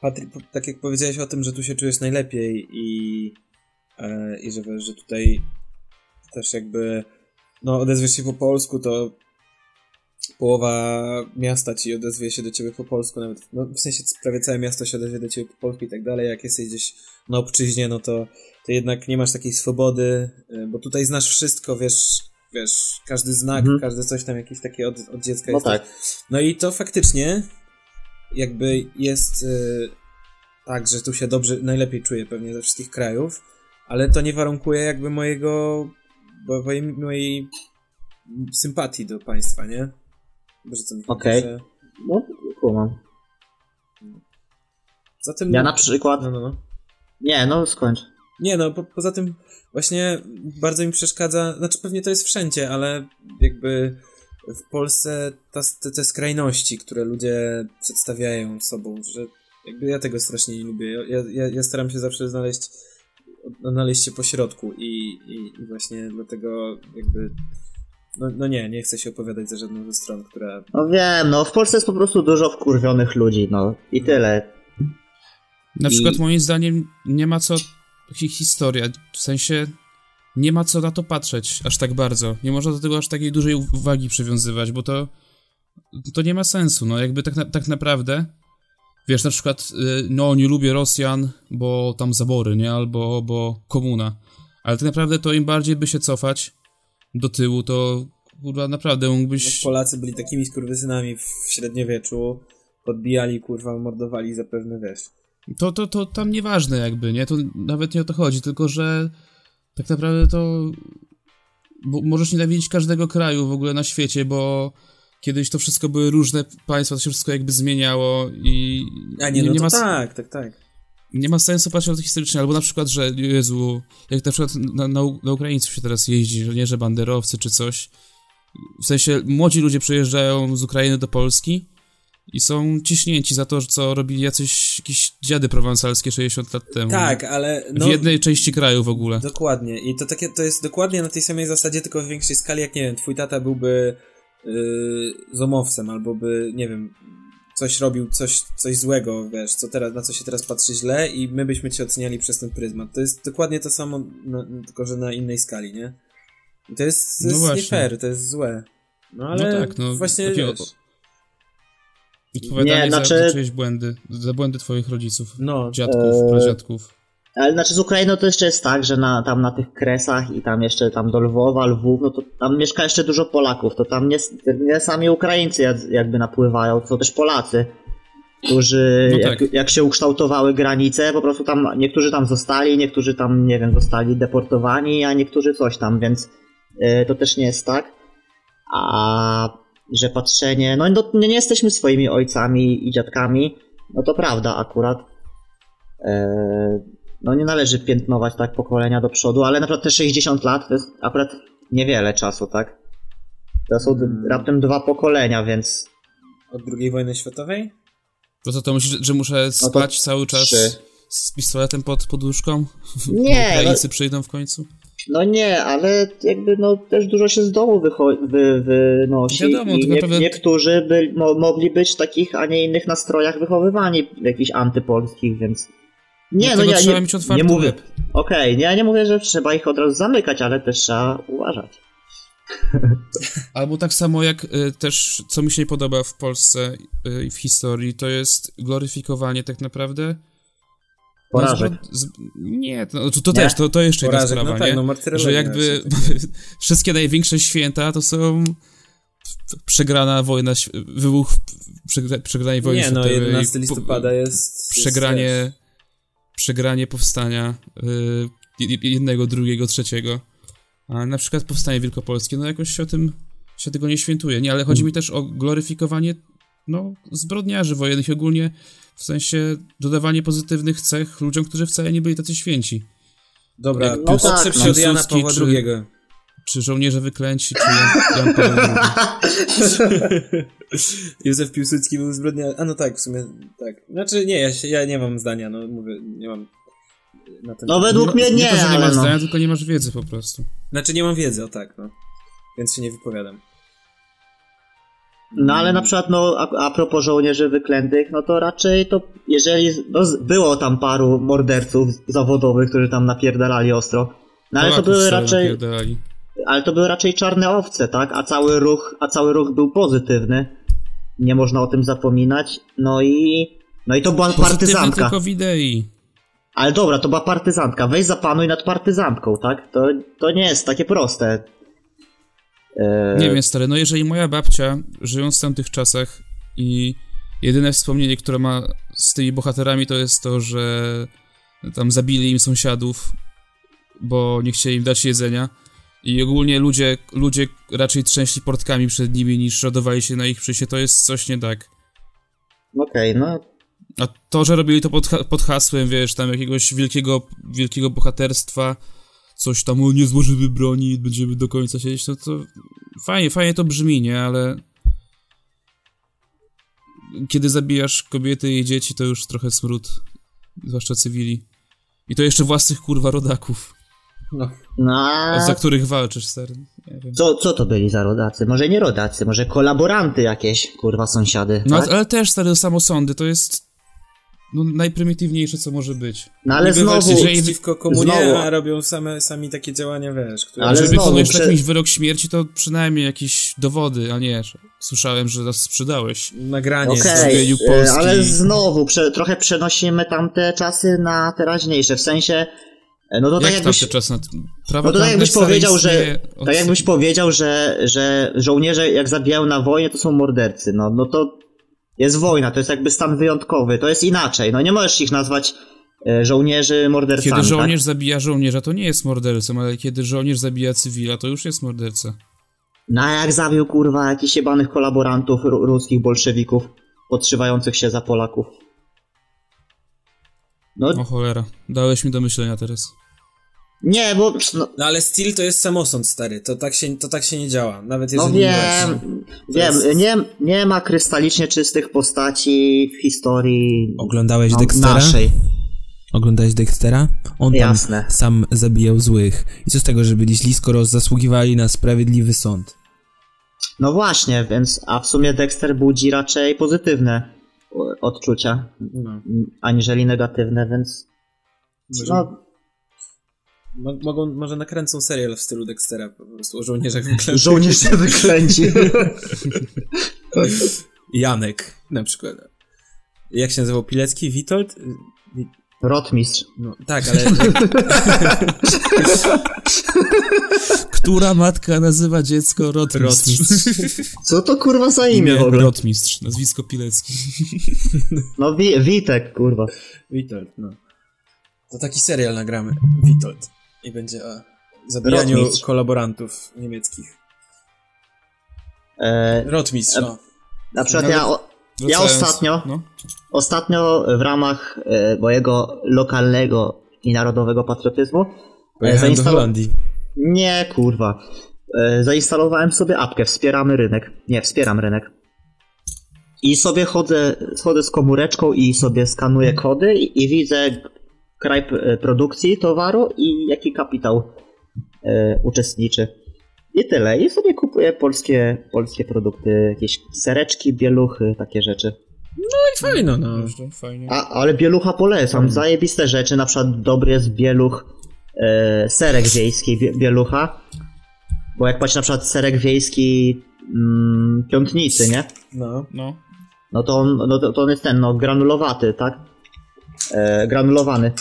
Patryk, tak jak powiedziałeś o tym, że tu się czujesz najlepiej i, e, i że, że tutaj też jakby no odezwiesz się po polsku, to połowa miasta ci odezwie się do ciebie po polsku, nawet no, w sensie prawie całe miasto się odezwie do ciebie po polsku i tak dalej, jak jesteś gdzieś na obczyźnie, no to, to jednak nie masz takiej swobody, y, bo tutaj znasz wszystko, wiesz, wiesz, każdy znak, Mhm. każde coś tam jakieś takie od, od dziecka No jest. tak. No i to faktycznie jakby jest y, tak, że tu się dobrze, najlepiej czuję pewnie ze wszystkich krajów, ale to nie warunkuje jakby mojego, bo- mojej, mojej sympatii do państwa, nie? Co mi Okej. że- No, kumam. Zatem... Ja na przykład... No, no, no. Nie, no skończ. Nie, no po, poza tym właśnie bardzo mi przeszkadza, znaczy pewnie to jest wszędzie, ale jakby w Polsce ta, te, te skrajności, które ludzie przedstawiają sobą, że jakby ja tego strasznie nie lubię. Ja, ja, ja staram się zawsze znaleźć znaleźć się po środku i, i, i właśnie dlatego jakby no, no nie, nie chcę się opowiadać za żadną ze stron, która No wiem, no w Polsce jest po prostu dużo wkurwionych ludzi, no i tyle. Na I- przykład moim zdaniem nie ma co hi- historia, w sensie nie ma co na to patrzeć aż tak bardzo. Nie można do tego aż takiej dużej uwagi przywiązywać, bo to to nie ma sensu. No jakby tak, na, tak naprawdę wiesz, na przykład, y, no nie lubię Rosjan, bo tam zabory, nie? Albo bo komuna. Ale tak naprawdę to im bardziej by się cofać do tyłu, to kurwa naprawdę No, mógłbyś... Polacy byli takimi skurwysynami w średniowieczu, podbijali, kurwa, mordowali zapewne, wiesz. To, to, to tam nieważne jakby, nie? To nawet nie o to chodzi, tylko że tak naprawdę to bo możesz nienawidzić każdego kraju w ogóle na świecie, bo kiedyś to wszystko były różne państwa, to się wszystko jakby zmieniało i A nie, no nie ma, tak, tak, tak. nie ma sensu patrzeć na to historycznie, albo na przykład, że Jezu, jak na przykład na, na, na Ukraińców się teraz jeździ, że nie, że banderowcy czy coś, w sensie młodzi ludzie przyjeżdżają z Ukrainy do Polski i są ciśnięci za to, co robili jacyś jakieś dziady prowansalskie 60 lat temu. Tak, ale no... w jednej części kraju w ogóle. Dokładnie. I to takie, to jest dokładnie na tej samej zasadzie, tylko w większej skali, jak nie wiem, twój tata byłby yy, zomowcem, albo by, nie wiem, coś robił, coś, coś złego, wiesz, co teraz, na co się teraz patrzy źle i my byśmy cię oceniali przez ten pryzmat. To jest dokładnie to samo, no, tylko że na innej skali, nie? I to jest, to No jest właśnie. nie fair, to jest złe. No ale No tak, no, właśnie, takie wiesz, Odpowiadanie Nie, za, znaczy- za czyjeś błędy, za błędy twoich rodziców, no, dziadków, Eee, pradziadków. Ale znaczy z Ukrainą to jeszcze jest tak, że na, tam na tych kresach i tam jeszcze tam do Lwowa, Lwów, no to tam mieszka jeszcze dużo Polaków, to tam nie, nie sami Ukraińcy jak- jakby napływają, to też Polacy, którzy No jak, tak. jak się ukształtowały granice, po prostu tam niektórzy tam zostali, niektórzy tam, nie wiem, zostali deportowani, a niektórzy coś tam, więc y, to też nie jest tak. A że patrzenie, no, nie jesteśmy swoimi ojcami i dziadkami, no to prawda akurat. E, no nie należy piętnować tak pokolenia do przodu, ale na przykład te 60 lat to jest akurat niewiele czasu, tak? To są d- raptem dwa pokolenia, więc od II wojny światowej? To co, to myślisz, że- że muszę spać cały czas trzy. z pistoletem pod poduszką? Nie, Ukraińcy przyjdą w końcu? no nie, ale jakby no też dużo się z domu wycho- wy, wynosi Wiadomo, i nie, naprawdę- niektórzy by, mo, mogli być w takich, a nie innych nastrojach wychowywani, jakichś antypolskich, więc nie, no, ja trzeba nie, mieć otwarty nie mówię, okej, ja nie mówię, że trzeba ich od razu zamykać, ale też trzeba uważać. (laughs) Albo tak samo jak y, też, co mi się nie podoba w Polsce y, i w historii, to jest gloryfikowanie tak naprawdę. no, Porażek. zbro- z, nie, to, to, to Nie? też, to, to jeszcze Porażek, jedna sprawa, no tak, nie? no że jakby (laughs) wszystkie największe święta to są przegrana wojna, wybuch przegra, przegranej wojny Nie, no światowej, 11 po- listopada jest... przegranie, jest, przegranie powstania y, jed- jednego, drugiego, trzeciego. A na przykład powstanie wielkopolskie, no jakoś się o tym się tego nie świętuje. Nie, ale chodzi mi też o gloryfikowanie no, zbrodniarzy wojennych ogólnie w sensie dodawanie pozytywnych cech ludziom, którzy wcale nie byli tacy święci. Dobra, Jak no tak, szybciej od Jana Pawła II. Czy żołnierze wyklęci, czy Jan, Jan Paweł II. (laughs) Józef Piłsudski był zbrodniarzem. A no tak, w sumie tak. Znaczy nie, ja, się, ja nie mam zdania, no mówię, nie mam na ten No według mnie nie nie, to, że nie ale masz no. zdania, tylko nie masz wiedzy po prostu. Znaczy nie mam wiedzy, o tak, no. Więc się nie wypowiadam. No ale na przykład, no a, a propos żołnierzy wyklętych, no to raczej to, jeżeli, no było tam paru morderców zawodowych, którzy tam napierdalali ostro, no ale to Polaków były wcale raczej, napierdalali. Ale to były raczej czarne owce, tak, a cały ruch, a cały ruch był pozytywny, nie można o tym zapominać, no i, no i to była Pozytywne partyzantka, tylko w idei. ale dobra, to była partyzantka, weź zapanuj nad partyzantką, tak, to, to nie jest takie proste. E, Nie wiem, stary, no jeżeli moja babcia, żyjąc w tamtych czasach i jedyne wspomnienie, które ma z tymi bohaterami, to jest to, że tam zabili im sąsiadów, bo nie chcieli im dać jedzenia i ogólnie ludzie, ludzie raczej trzęśli portkami przed nimi niż radowali się na ich przyjście, to jest coś nie tak. Okej, no A to, że robili to pod, pod hasłem, wiesz, tam jakiegoś wielkiego, wielkiego bohaterstwa, coś tam, o nie złożymy broni, będziemy do końca siedzieć, no to fajnie, fajnie to brzmi, nie, ale kiedy zabijasz kobiety i dzieci, to już trochę smród, zwłaszcza cywili. I to jeszcze własnych, kurwa, rodaków, No. no a... za których walczysz, wiem. Co, co to byli za rodacy? Może nie rodacy, może kolaboranty jakieś, kurwa, sąsiady. No, tak? ale też, stary, samosądy, to jest... no, najprymitywniejsze, co może być. No ale Niby znowu, walczyć jeżeli- przeciwko komunie, znowu- a robią same, sami takie działania, wiesz, które... Ale Żeby znowu, komuś prze- mieć wyrok śmierci, to przynajmniej jakieś dowody, a nie, że słyszałem, że nas sprzedałeś. Nagranie. Okej, zgubieniu e, Polski. ale znowu prze, trochę przenosimy tamte czasy na teraźniejsze, w sensie, no to tak Jak tam jakbyś, czas na... Prawo no to tak jakbyś powiedział, że, od- tak jakbyś powiedział, że, że żołnierze jak zabijają na wojnie, to są mordercy, no, no to jest wojna, to jest jakby stan wyjątkowy, to jest inaczej, no nie możesz ich nazwać e, żołnierzy mordercami, Kiedy żołnierz tak? zabija żołnierza, to nie jest mordercą, ale kiedy żołnierz zabija cywila, to już jest morderca. No a jak zabił kurwa jakichś jebanych kolaborantów ru- ruskich bolszewików, podszywających się za Polaków. No O cholera, dałeś mi do myślenia teraz. nie, bo no, No ale Steel to jest samosąd, stary, to tak się, to tak się nie działa, nawet No jeżeli... wiem, wiem, jest- nie, nie ma krystalicznie czystych postaci w historii Oglądałeś no, Dextera? naszej. Oglądałeś Dextera? On tam Jasne. sam zabijał złych. I co z tego, że byli źli, skoro zasługiwali na sprawiedliwy sąd? No właśnie, więc, a w sumie Dexter budzi raczej pozytywne odczucia, No. aniżeli negatywne, więc no, Mo- Mogą, może nakręcą serial w stylu Dextera, po prostu o żołnierzach (laughs) wyklętych. żołnierz się wyklęci. (laughs) Janek, na przykład. Jak się nazywał Pilecki? Witold? Rotmistrz. No, tak, ale... (laughs) Która matka nazywa dziecko rotmistrz? Co to kurwa za imię w ogóle? Rotmistrz, nazwisko Pilecki. (laughs) No Wi Witek, kurwa. Witold, no. To taki serial nagramy. Witold. I będzie o zabijaniu Rotmistrz. kolaborantów niemieckich. E, Rotmistrz, no. na przykład ja, o, ja Wracając- ostatnio, No. ostatnio w ramach e, mojego lokalnego i narodowego patriotyzmu Pojechałem do zainstalo- Holandii. Nie, kurwa. E, Zainstalowałem sobie apkę Wspieramy rynek. Nie, wspieram rynek. I sobie chodzę, chodzę z komóreczką i sobie skanuję kody i, i widzę kraj produkcji towaru i jaki kapitał e, uczestniczy. I tyle. I sobie kupuję polskie, polskie produkty, jakieś sereczki, bieluchy, takie rzeczy. I fajno, no. Dobrze, fajnie. A, ale bielucha polecam. Zajebiste rzeczy, na przykład dobry jest bieluch, e, serek wiejski bie, bielucha. Bo jak patrz na przykład serek wiejski mm, piątnicy, nie? No. No. No to on, no to, to on jest ten, no granulowaty, tak? E, granulowany.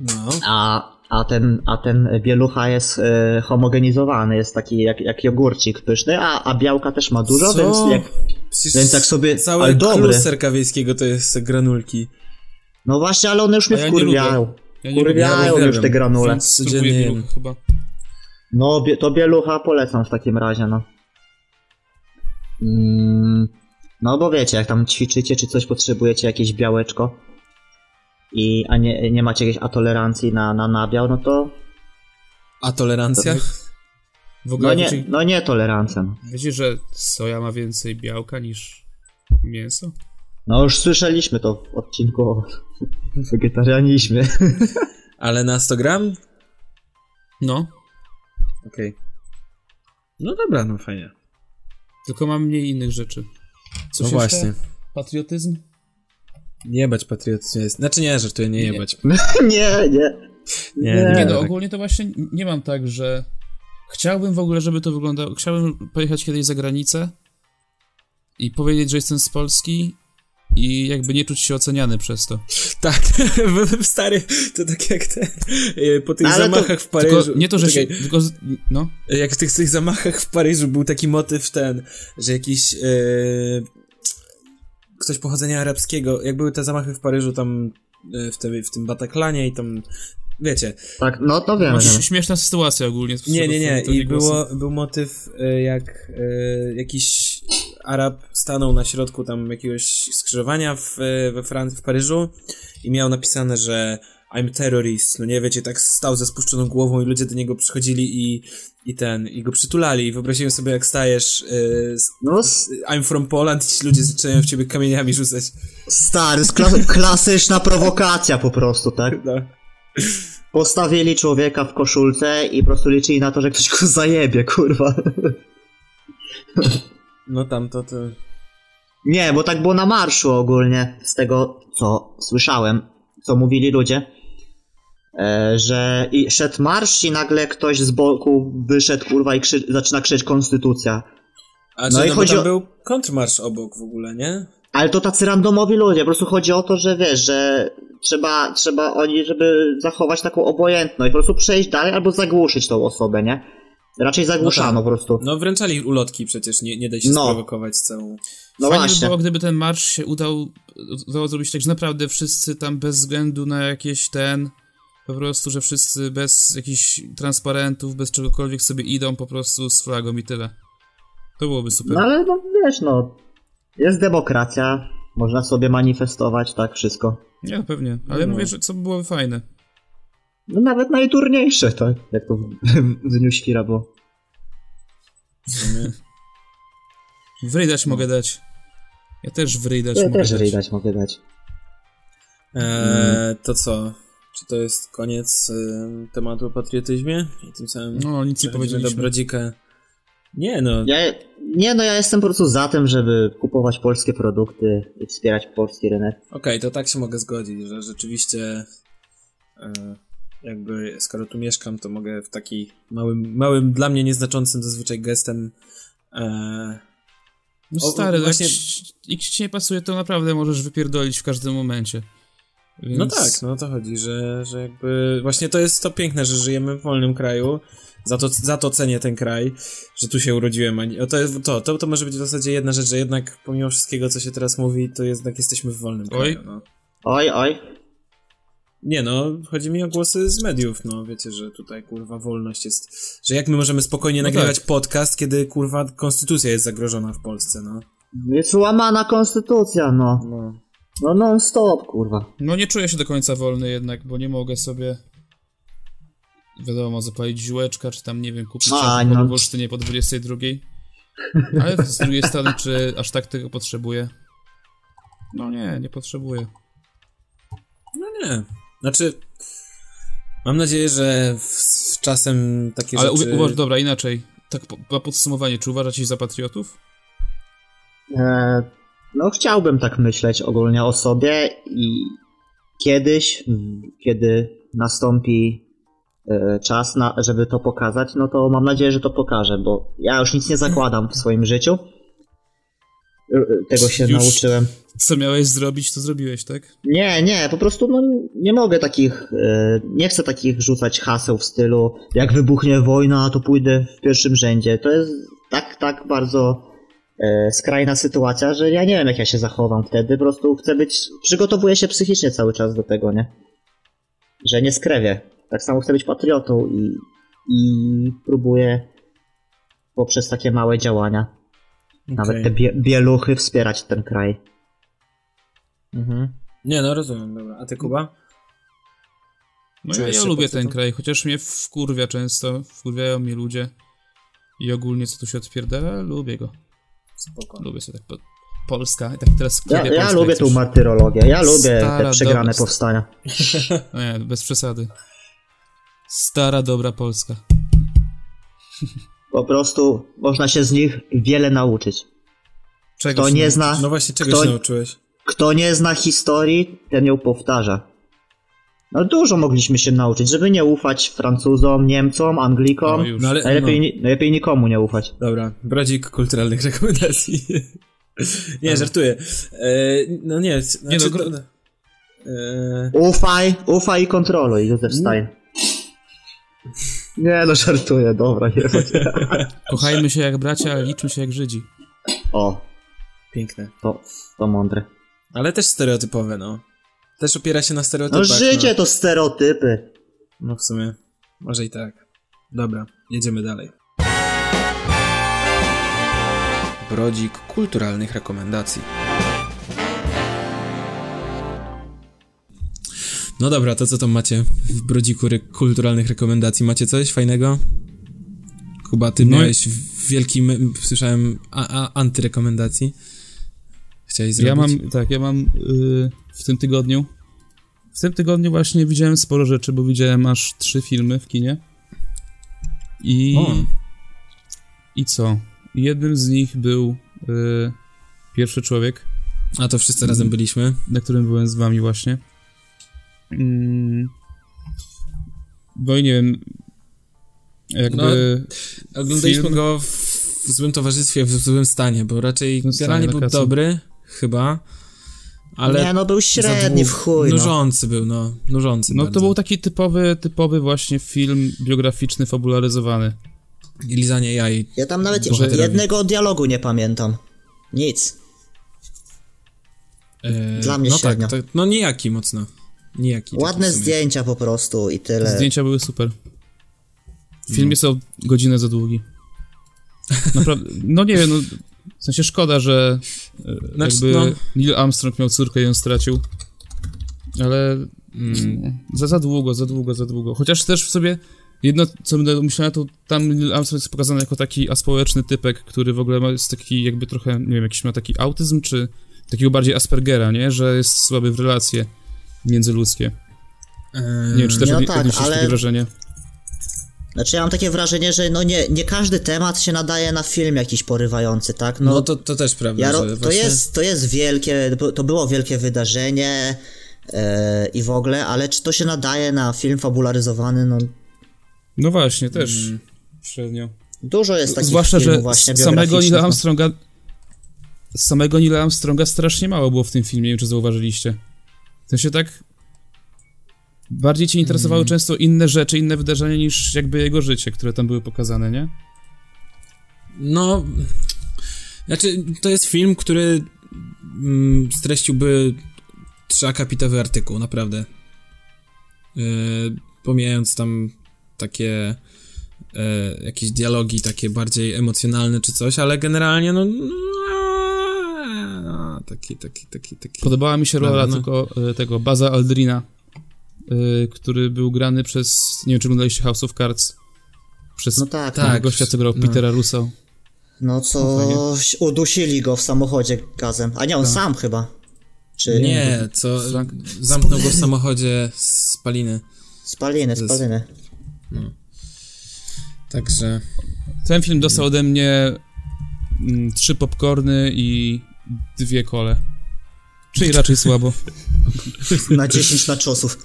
No. A, a, ten, a ten bielucha jest e, homogenizowany, jest taki jak, jak jogurcik pyszny, a, a białka też ma dużo, Co? więc jak... Przecież Więc tak sobie- Cały ale dobre. klus serka wiejskiego to jest granulki. No właśnie, ale one już mnie ja nie wkurwiają. Ja Wkurwiają lubię, już te granule. więc codziennie bieluch chyba. No, bie, to bielucha polecam w takim razie, no. Mm, no bo wiecie, jak tam ćwiczycie, czy coś potrzebujecie, jakieś białeczko, i, a nie, nie macie jakiejś atolerancji na, na nabiał, no to A tolerancja? W ogóle no nie, wiecie, no nie tolerancją. wiecie, że soja ma więcej białka niż mięso? No już słyszeliśmy to w odcinku o (laughs) wegetarianizmie. (laughs) Ale na 100 gram? No, Okej. No dobra, no fajnie. tylko mam mniej innych rzeczy. Coś no właśnie. Patriotyzm? Jebać patriotyzm jest. Znaczy nie, żartuję, nie Nie. jebać. (laughs) nie, nie. Nie, Nie Nie, no, tak. ogólnie to właśnie nie mam tak, że chciałbym w ogóle, żeby to wyglądało, chciałbym pojechać kiedyś za granicę i powiedzieć, że jestem z Polski i jakby nie czuć się oceniany przez to. Tak, (laughs) stary, to tak jak te, e, po tych Ale to- zamachach w Paryżu. Tylko nie to, że się, tylko, no, Jak w tych, tych zamachach w Paryżu był taki motyw ten, że jakiś e, ktoś pochodzenia arabskiego, jak były te zamachy w Paryżu tam e, w, te, w tym Bataclanie i tam, wiecie, Tak, no to wiem. no śmieszna sytuacja ogólnie. Nie, nie, nie. I było, był motyw, e, jak e, jakiś Arab stanął na środku tam jakiegoś skrzyżowania w, we Francji, w Paryżu i miał napisane, że I'm terrorist, no nie wiecie, tak stał ze spuszczoną głową i ludzie do niego przychodzili i, i ten, i go przytulali i wyobraziłem sobie, jak stajesz z, No s- I'm from Poland i ci ludzie zaczynają w ciebie kamieniami rzucać. stary, (laughs) klasyczna prowokacja po prostu, tak? No. Postawili człowieka w koszulce i po prostu liczyli na to, że ktoś go (laughs) zajebie, kurwa. No tam to, to... Nie, bo tak było na marszu ogólnie, z tego co słyszałem, co mówili ludzie, że i szedł marsz i nagle ktoś z boku wyszedł kurwa i krzy zaczyna krzyczeć konstytucja. A No czy i no, chodzi bo tam o- był kontrmarsz obok w ogóle, nie? Ale to tacy randomowi ludzie, po prostu chodzi o to, że wiesz, że trzeba, trzeba oni, żeby zachować taką obojętność, po prostu przejść dalej albo zagłuszyć tą osobę, nie? Raczej zagłuszano No tak. po prostu. No wręczali ulotki przecież, nie, nie daj się No. sprowokować całą... No Fajnie by właśnie. było, gdyby ten marsz się udał, udało zrobić tak, że naprawdę wszyscy tam bez względu na jakieś ten, po prostu, że wszyscy bez jakichś transparentów, bez czegokolwiek sobie idą po prostu z flagą i tyle. To byłoby super. No ale no wiesz, no, jest demokracja, można sobie manifestować, tak, wszystko. Nie, no pewnie, ale No. mówię, że co by byłoby fajne. No nawet najturniejsze, tak, jak to w, w Dniu Świra było. w sumie. Wryj dać mogę dać. Ja też dać Ja mogę też dać. rydać mogę dać. Eee, to co? Czy to jest koniec em, tematu o patriotyzmie? I tym samym No, nic nie powiedzieliśmy. do Brodzika. Nie no, Ja, nie no, ja jestem po prostu za tym, żeby kupować polskie produkty i wspierać polski rynek. Okej, to tak się mogę zgodzić, że rzeczywiście e, jakby skoro tu mieszkam, to mogę w taki małym, małym dla mnie nieznaczącym zazwyczaj gestem e, No O, stary, właśnie- właśnie... jak ci nie pasuje, to naprawdę możesz wypierdolić w każdym momencie. Więc... No tak, no o to chodzi, że, że jakby właśnie to jest to piękne, że żyjemy w wolnym kraju. Za to, za to cenię ten kraj, że tu się urodziłem. a To, to, to, to może być w zasadzie jedna rzecz, że jednak pomimo wszystkiego, co się teraz mówi, to jednak jesteśmy w wolnym Oj. kraju. No. Oj, oj. Nie no, chodzi mi o głosy z mediów, no wiecie, że tutaj kurwa wolność jest, że jak my możemy spokojnie No nagrywać tak. podcast, kiedy kurwa konstytucja jest zagrożona w Polsce, no. Jest łamana konstytucja, no. no. No non stop, kurwa. No nie czuję się do końca wolny jednak, bo nie mogę sobie wiadomo, zapalić ziółeczka, czy tam, nie wiem, kupić A, no. w Olsztynie po 22. Ale z drugiej strony, czy aż tak tego potrzebuję? No nie, nie potrzebuję. No nie. Znaczy, mam nadzieję, że z czasem takie Ale rzeczy... uwa- uważ, dobra, inaczej. Tak po, na podsumowanie, czy uważacie się za patriotów? E, no chciałbym tak myśleć ogólnie o sobie i kiedyś, kiedy nastąpi e, czas, na, żeby to pokazać, no to mam nadzieję, że to pokażę, bo ja już nic nie zakładam w swoim życiu. E, e, Tego się Już- nauczyłem. Co miałeś zrobić, to zrobiłeś, tak? Nie, nie, po prostu no, nie mogę takich, nie chcę takich rzucać haseł w stylu jak wybuchnie wojna, to pójdę w pierwszym rzędzie. To jest tak, tak bardzo skrajna sytuacja, że ja nie wiem jak ja się zachowam wtedy, po prostu chcę być, przygotowuję się psychicznie cały czas do tego, nie? Że nie skrewię. Tak samo chcę być patriotą i, i próbuję poprzez takie małe działania, nawet Okej. te bie, bieluchy wspierać ten kraj. Mhm. Nie no, rozumiem, dobra. A ty, Kuba? No ja, ja lubię ten kraj, chociaż mnie wkurwia często, wkurwiają mnie ludzie i ogólnie co tu się odpierdala, lubię go. Spoko. Lubię sobie tak po, Polska i tak teraz Ja, ja lubię tą martyrologię, ja lubię (laughs) Stara, te przegrane dobra, powstania. No Nie, bez przesady. Stara, dobra Polska. Po prostu można się z nich wiele nauczyć. Czego Kto się nie zna, No właśnie, czego Kto- się nauczyłeś? kto nie zna historii, ten ją powtarza. No dużo mogliśmy się nauczyć, żeby nie ufać Francuzom, Niemcom, Anglikom. No. No ale, Najlepiej, no, ni- najlepiej nikomu nie ufać. dobra, brodzik kulturalnych (laughs) rekomendacji. (laughs) nie, żartuję. E, no nie, znaczy, no, gro- to- e, Ufaj, ufaj i kontroluj, Józef Stein. Nie no, żartuję, dobra, nie (laughs) Kochajmy się jak bracia, ale liczmy się jak Żydzi. O, piękne. to, to mądre. Ale też stereotypowe, no. Też opiera się na No stereotypach. życie to stereotypy. No. no w sumie, może i tak. Dobra, jedziemy dalej. Brodzik kulturalnych rekomendacji. No dobra, to co tam macie w brodziku re- kulturalnych rekomendacji? Macie coś fajnego? Kuba, ty No miałeś wielki, słyszałem, a, a, antyrekomendacji. Chciałeś zrobić? Ja mam, tak, ja mam y, w tym tygodniu. W tym tygodniu właśnie widziałem sporo rzeczy, bo widziałem aż trzy filmy w kinie. I. O. I co? Jednym z nich był y, Pierwszy człowiek, A to wszyscy razem byliśmy. na którym byłem z wami właśnie. Mm. Bo i nie wiem, jakby... Oglądaliśmy Film- go w, w złym towarzystwie, w złym stanie, bo raczej generalnie był dobry, chyba, ale nie, no był średni w chuj, no. Nużący był, no, nużący No bardzo. to był taki typowy, typowy właśnie film biograficzny, fabularyzowany. I lizanie jaj. Ja tam nawet jednego dialogu nie pamiętam. Nic. E, Dla mnie no średnio. Tak, to, no nijaki mocno. Nijaki. taki Ładne zdjęcia po prostu i tyle. Zdjęcia były super. Film jest o godzinę za długi. Naprawdę, no nie wiem, no, w sensie szkoda, że e, Znaczy, jakby no. Neil Armstrong miał córkę i ją stracił, ale mm, za, za długo, za długo, za długo. Chociaż też w sobie jedno, co będę myślałem, to tam Neil Armstrong jest pokazany jako taki aspołeczny typek, który w ogóle ma, jest taki jakby trochę, nie wiem, jakiś ma taki autyzm, czy takiego bardziej Aspergera, nie? Że jest słaby w relacje międzyludzkie. Nie wiem, czy też No odnie- tak, odnieśliście ale- takie wrażenie. Znaczy ja mam takie wrażenie, że no nie, nie każdy temat się nadaje na film jakiś porywający, tak? No, No to, to też prawda, ja, to, właśnie... jest, to jest wielkie, to było wielkie wydarzenie e, i w ogóle, ale czy to się nadaje na film fabularyzowany? No No właśnie, też Mm. średnio. dużo jest takich Zwłaszcza, filmów że właśnie samego Neila no. Armstronga z samego Neila Armstronga strasznie mało było w tym filmie, nie wiem, czy zauważyliście. W sensie tak bardziej cię interesowały Mm. często inne rzeczy, inne wydarzenia niż jakby jego życie, które tam były pokazane, nie? No, znaczy, to jest film, który mm, streściłby trzyakapitowy artykuł, naprawdę. Yy, pomijając tam takie e, jakieś dialogi takie bardziej emocjonalne czy coś, ale generalnie no, no taki, taki, taki, taki. Podobała mi się rola no. tylko e, tego Baza Aldrina, e, który był grany przez, nie wiem, czy oglądaliście House of Cards, przez No tak, Tak. tak. gościa, co grał no. Petera Russo. No co udusili go w samochodzie gazem. A nie, on Tak. sam chyba. Czy Nie, co Frank- zamknął go w samochodzie z spaliny. Spaliny, spaliny. Także Ten film dostał ode mnie mm, trzy popcorny i dwie kole. Czyli raczej słabo. (laughs) Na 10 na czosów.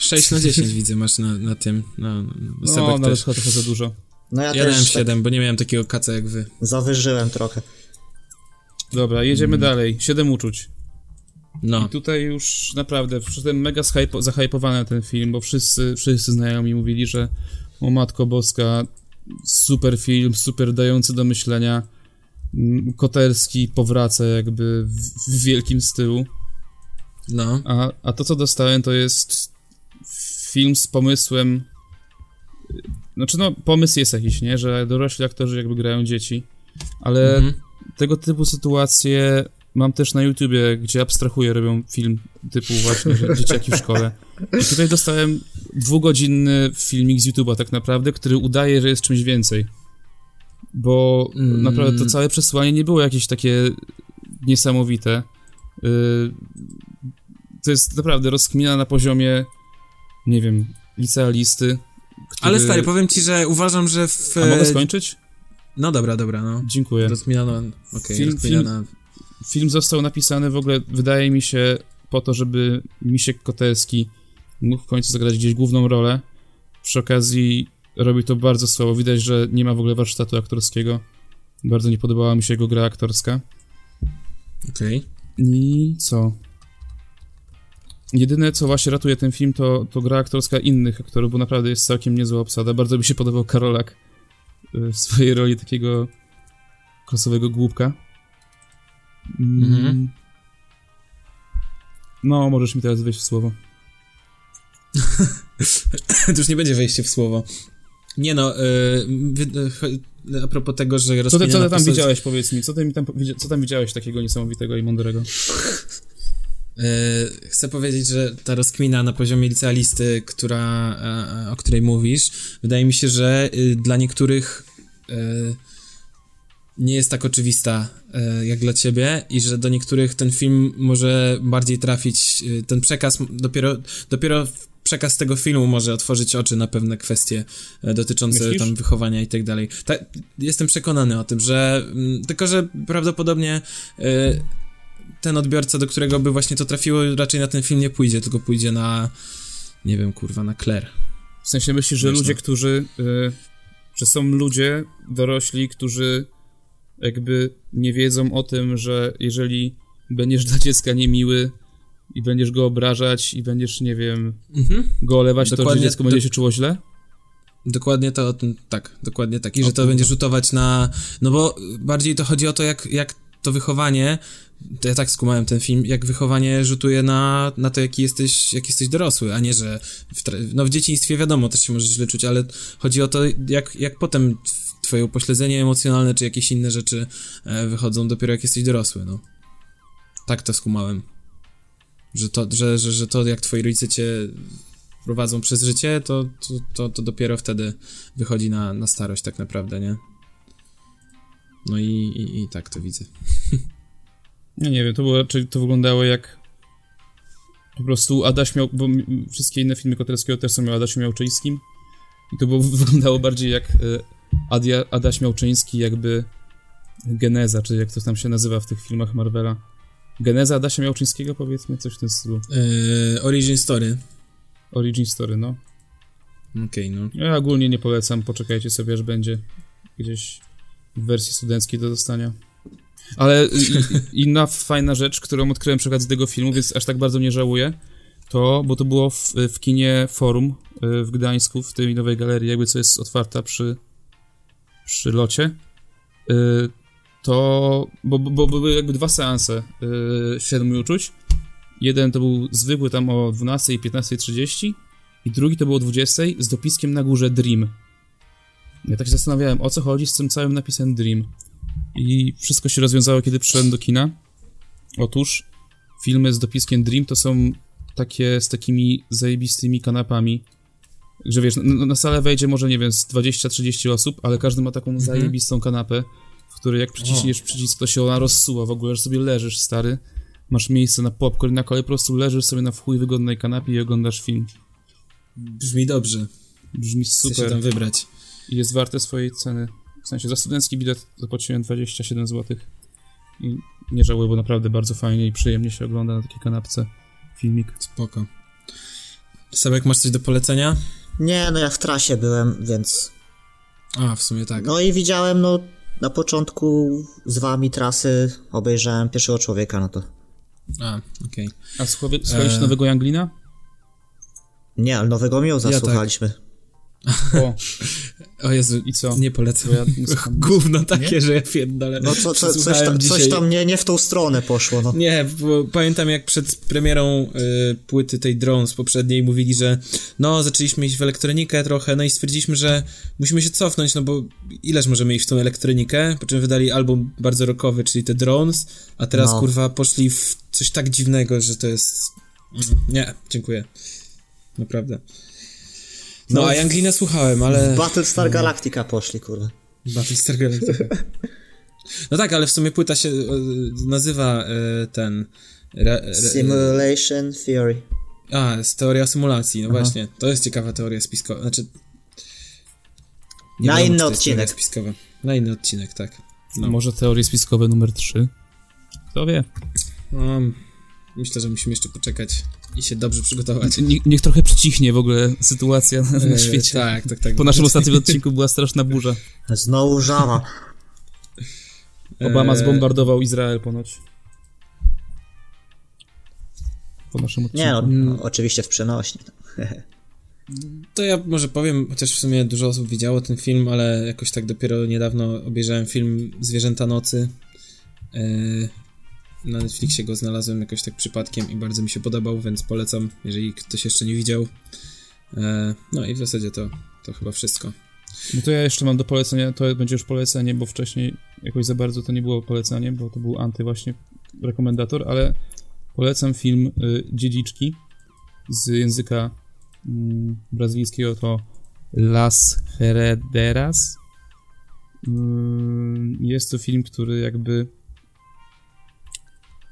6 na 10 widzę masz na, na tym. Na, na No, Sebek nawet też. trochę za dużo. No ja, Ja dałem też tak 7, bo nie miałem takiego kaca jak wy. zawyżyłem trochę. Dobra, jedziemy dalej. Siedem uczuć. No. I tutaj już naprawdę przyszedłem mega zhypo, zahypowany na ten film, bo wszyscy, wszyscy znajomi mówili, że o Matko Boska, super film, super dający do myślenia. Mm, Koterski powraca jakby w, w wielkim stylu. No. A, a to, co dostałem, to jest film z pomysłem. Znaczy, no, pomysł jest jakiś, nie? Że dorośli aktorzy jakby grają dzieci, ale Mhm. tego typu sytuacje mam też na YouTubie, gdzie abstrahuję, robią film typu właśnie, że dzieciaki w szkole. I tutaj dostałem dwugodzinny filmik z YouTube'a tak naprawdę, który udaje, że jest czymś więcej. Bo Mm. naprawdę to całe przesłanie nie było jakieś takie niesamowite. Yy, to jest naprawdę rozkmina na poziomie, nie wiem, licealisty. Który... Ale stary, powiem ci, że uważam, że w... A mogę skończyć? No dobra, dobra, no. Dziękuję. Rozkminiano, okej, Film- rozkminiana... Film został napisany w ogóle, wydaje mi się, po to, żeby Misiek Kotelski mógł w końcu zagrać gdzieś główną rolę. Przy okazji robi to bardzo słabo. Widać, że nie ma w ogóle warsztatu aktorskiego. Bardzo nie podobała mi się jego gra aktorska. Okej. I co? Jedyne, co właśnie ratuje ten film, to, to gra aktorska innych aktorów, bo naprawdę jest całkiem niezła obsada. Bardzo mi się podobał Karolak y, w swojej roli takiego kosowego głupka. Mm. Mhm. No, możesz mi teraz wejść w słowo. (laughs) to już nie będzie wejście w słowo. Nie no, yy, a propos tego, że Co ty, co ty tam postać- widziałeś, powiedz mi? Co ty, mi tam, co tam widziałeś takiego niesamowitego i mądrego? (laughs) Yy, chcę powiedzieć, że ta rozkmina na poziomie licealisty, która, e, o której mówisz, wydaje mi się, że y, dla niektórych y, nie jest tak oczywista y, jak dla ciebie i że do niektórych ten film może bardziej trafić, y, ten przekaz dopiero, dopiero przekaz tego filmu może otworzyć oczy na pewne kwestie e, dotyczące Myślisz? tam wychowania i tak dalej. Ta, jestem przekonany o tym, że mm, tylko, że prawdopodobnie e, ten odbiorca, do którego by właśnie to trafiło, raczej na ten film nie pójdzie, tylko pójdzie na nie wiem, kurwa, na Claire. W sensie myślisz, że Wiesz, ludzie, no. którzy. Y, że są ludzie dorośli, którzy jakby nie wiedzą o tym, że jeżeli będziesz dla dziecka niemiły i będziesz go obrażać i będziesz, nie wiem, Mhm. go olewać, to że Dokładnie, dziecko będzie się czuło źle? Dokładnie to o tym, tak, dokładnie tak. I że to będzie rzutować na. No bo bardziej to chodzi o to, jak, jak to wychowanie. To ja tak skumałem ten film, jak wychowanie rzutuje na, na to, jaki jesteś, jak jesteś dorosły, a nie, że w, no w dzieciństwie wiadomo, też się możesz źle czuć, ale chodzi o to, jak, jak potem tw- twoje upośledzenie emocjonalne, czy jakieś inne rzeczy e, wychodzą dopiero jak jesteś dorosły, no. Tak to skumałem. Że to, że, że, że to jak twoi rodzice cię prowadzą przez życie, to, to, to, to dopiero wtedy wychodzi na, na starość tak naprawdę, nie? No i, i, i tak to widzę. Ja nie wiem, to było raczej, to wyglądało jak po prostu Adaś miał, bo wszystkie inne filmy Kotelskiego też są o Adasiu Miałczyńskim i to było, (laughs) wyglądało bardziej jak e, Adia, Adaś Miałczyński jakby geneza, czy jak to tam się nazywa w tych filmach Marvela. Geneza Adasia Miałczyńskiego, powiedzmy, coś w tym stylu. Yy, origin Story. Origin story, no. Okej, no. Ja ogólnie nie polecam, poczekajcie sobie, aż będzie gdzieś w wersji studenckiej do dostania. Ale inna fajna rzecz, którą odkryłem przy okazji tego filmu, więc aż tak bardzo nie żałuję, to, bo to było w, w kinie Forum y, w Gdańsku, w tej nowej galerii, jakby co jest otwarta przy, przy locie. Y, To, bo, bo, bo były jakby dwa seanse y, Siedmiu Uczuć. Jeden to był zwykły tam o 12 i 15.30 i drugi to było o 20 z dopiskiem na górze Dream. Ja tak się zastanawiałem, o co chodzi z tym całym napisem Dream. I wszystko się rozwiązało, kiedy przyszedłem do kina. Otóż filmy z dopiskiem Dream to są takie z takimi zajebistymi kanapami, że wiesz, na, na salę wejdzie może, nie wiem, z 20-30 osób, ale każdy ma taką zajebistą kanapę, w której jak przyciśniesz przycisk, to się ona rozsuwa w ogóle, że sobie leżysz, stary. Masz miejsce na popcorn, na kolej, po prostu leżysz sobie na w chuj wygodnej kanapie i oglądasz film. Brzmi dobrze. Brzmi Chcę się super tam wybrać. I jest warte swojej ceny. W sensie za studencki bilet zapłaciłem 27 zł. I nie żałuję, bo naprawdę bardzo fajnie i przyjemnie się ogląda na takiej kanapce filmik. Spoko. Sebek, masz coś do polecenia? Nie, no ja w trasie byłem, więc... A, w sumie tak. No i widziałem, no, na początku z wami trasy obejrzałem pierwszego człowieka, no to... A, okej. A słuchaj, słuchałeś Eee. nowego Janglina? Nie, ale nowego Miuza Ja tak. słuchaliśmy. O, (laughs) O Jezu, i co? nie polecam. Bo ja (laughs) nie. Gówno takie, że ja pierdolę. No co, co, coś, tam, coś tam nie, nie w tą stronę poszło, no. Nie, bo pamiętam jak przed premierą y, płyty tej Drones poprzedniej mówili, że no, zaczęliśmy iść w elektronikę trochę, no i stwierdziliśmy, że musimy się cofnąć, no bo ileż możemy iść w tą elektronikę, po czym wydali album bardzo rockowy, czyli te Drones, a teraz No. kurwa poszli w coś tak dziwnego, że to jest... Mm, Nie, dziękuję. Naprawdę. No, No, a Younglina słuchałem, ale... W Battlestar Galactica poszli, kurwa. Battlestar Galactica. No tak, ale w sumie płyta się e, nazywa e, ten... Re, re, Simulation Theory. a, jest teoria symulacji, no Aha. właśnie. To jest ciekawa teoria spiskowa. Znaczy. Na inny odcinek. Spiskowa. Na inny odcinek, tak. No. Może teorie spiskowe numer 3? Kto wie? No, myślę, że musimy jeszcze poczekać i się dobrze przygotować. Nie, niech trochę przycichnie w ogóle sytuacja na, na E, świecie. Tak, tak, tak. Po naszym ostatnim odcinku była straszna burza. Znowu żawa. Obama E, zbombardował Izrael ponoć. Po naszym odcinku. Nie no, oczywiście w przenośni. (laughs) To ja może powiem, chociaż w sumie dużo osób widziało ten film, ale jakoś tak dopiero niedawno obejrzałem film Zwierzęta Nocy. Na Netflixie go znalazłem jakoś tak przypadkiem i bardzo mi się podobał, więc polecam, jeżeli ktoś jeszcze nie widział. E, No i w zasadzie to, to chyba wszystko. No to ja jeszcze mam do polecenia, to będzie już polecenie, bo wcześniej jakoś za bardzo to nie było polecenie, bo to był anty właśnie rekomendator, ale polecam film y, Dziedziczki z języka mm, brazylijskiego to Las Herederas. Mm, Jest to film, który jakby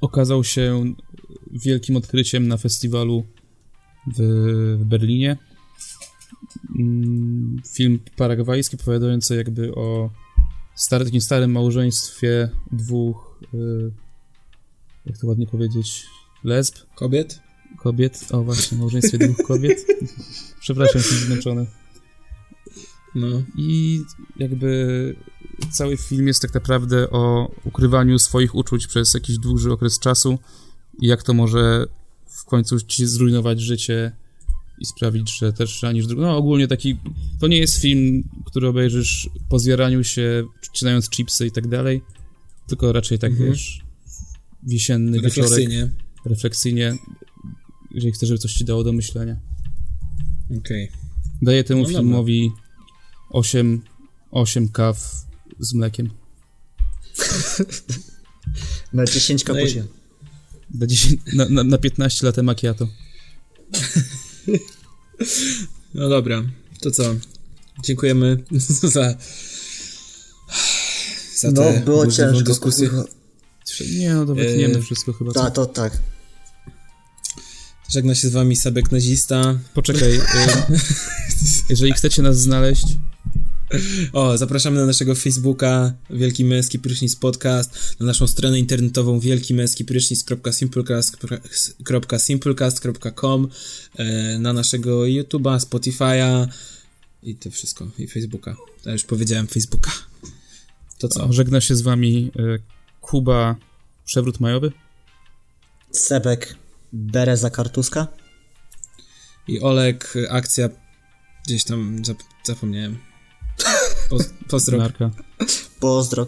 okazał się wielkim odkryciem na festiwalu w, w Berlinie. Mm, Film paragwajski opowiadający jakby o stary, takim starym małżeństwie dwóch, y, jak to ładnie powiedzieć, lesb, Kobiet? kobiet. O właśnie, małżeństwie dwóch kobiet. (laughs) Przepraszam, jestem zmęczony. No. I jakby cały film jest tak naprawdę o ukrywaniu swoich uczuć przez jakiś dłuży okres czasu i jak to może w końcu ci zrujnować życie i sprawić, że też ranisz drugą. No ogólnie taki, to nie jest film, który obejrzysz po zjaraniu się, czytając chipsy i tak dalej, tylko raczej tak, Mhm. wiesz, wisienny wieczorek, Refleksyjnie. refleksyjnie, jeżeli chcesz, żeby coś ci dało do myślenia. Okej. Daję temu No dobra. Filmowi 8, 8 kaw z mlekiem. (laughs) Na 10 No kapusie. Na, 10, na, na, na 15 lat macchiato. No dobra, to co? Dziękujemy (laughs) za. Za No, tę było ciężko. dyskusję. Nie, no to wytniemy Yy, wszystko chyba. Tak, to tak. Żegna się z wami Sebek Nazista. Poczekaj, y, (laughs) jeżeli chcecie nas znaleźć, O, zapraszamy na naszego Facebooka Wielki Męski Prysznic Podcast, na naszą stronę internetową wielkimęskiprysznic.simplecast.com, e, na naszego YouTube'a, Spotify'a i to wszystko, i Facebooka. Ja już powiedziałem Facebooka. To co? to żegna się z wami y, Kuba Przewrót Majowy. Sebek, Bereza Kartuska. I Olek, akcja gdzieś tam zap zapomniałem. Po pozdro. Narka. Pozdro.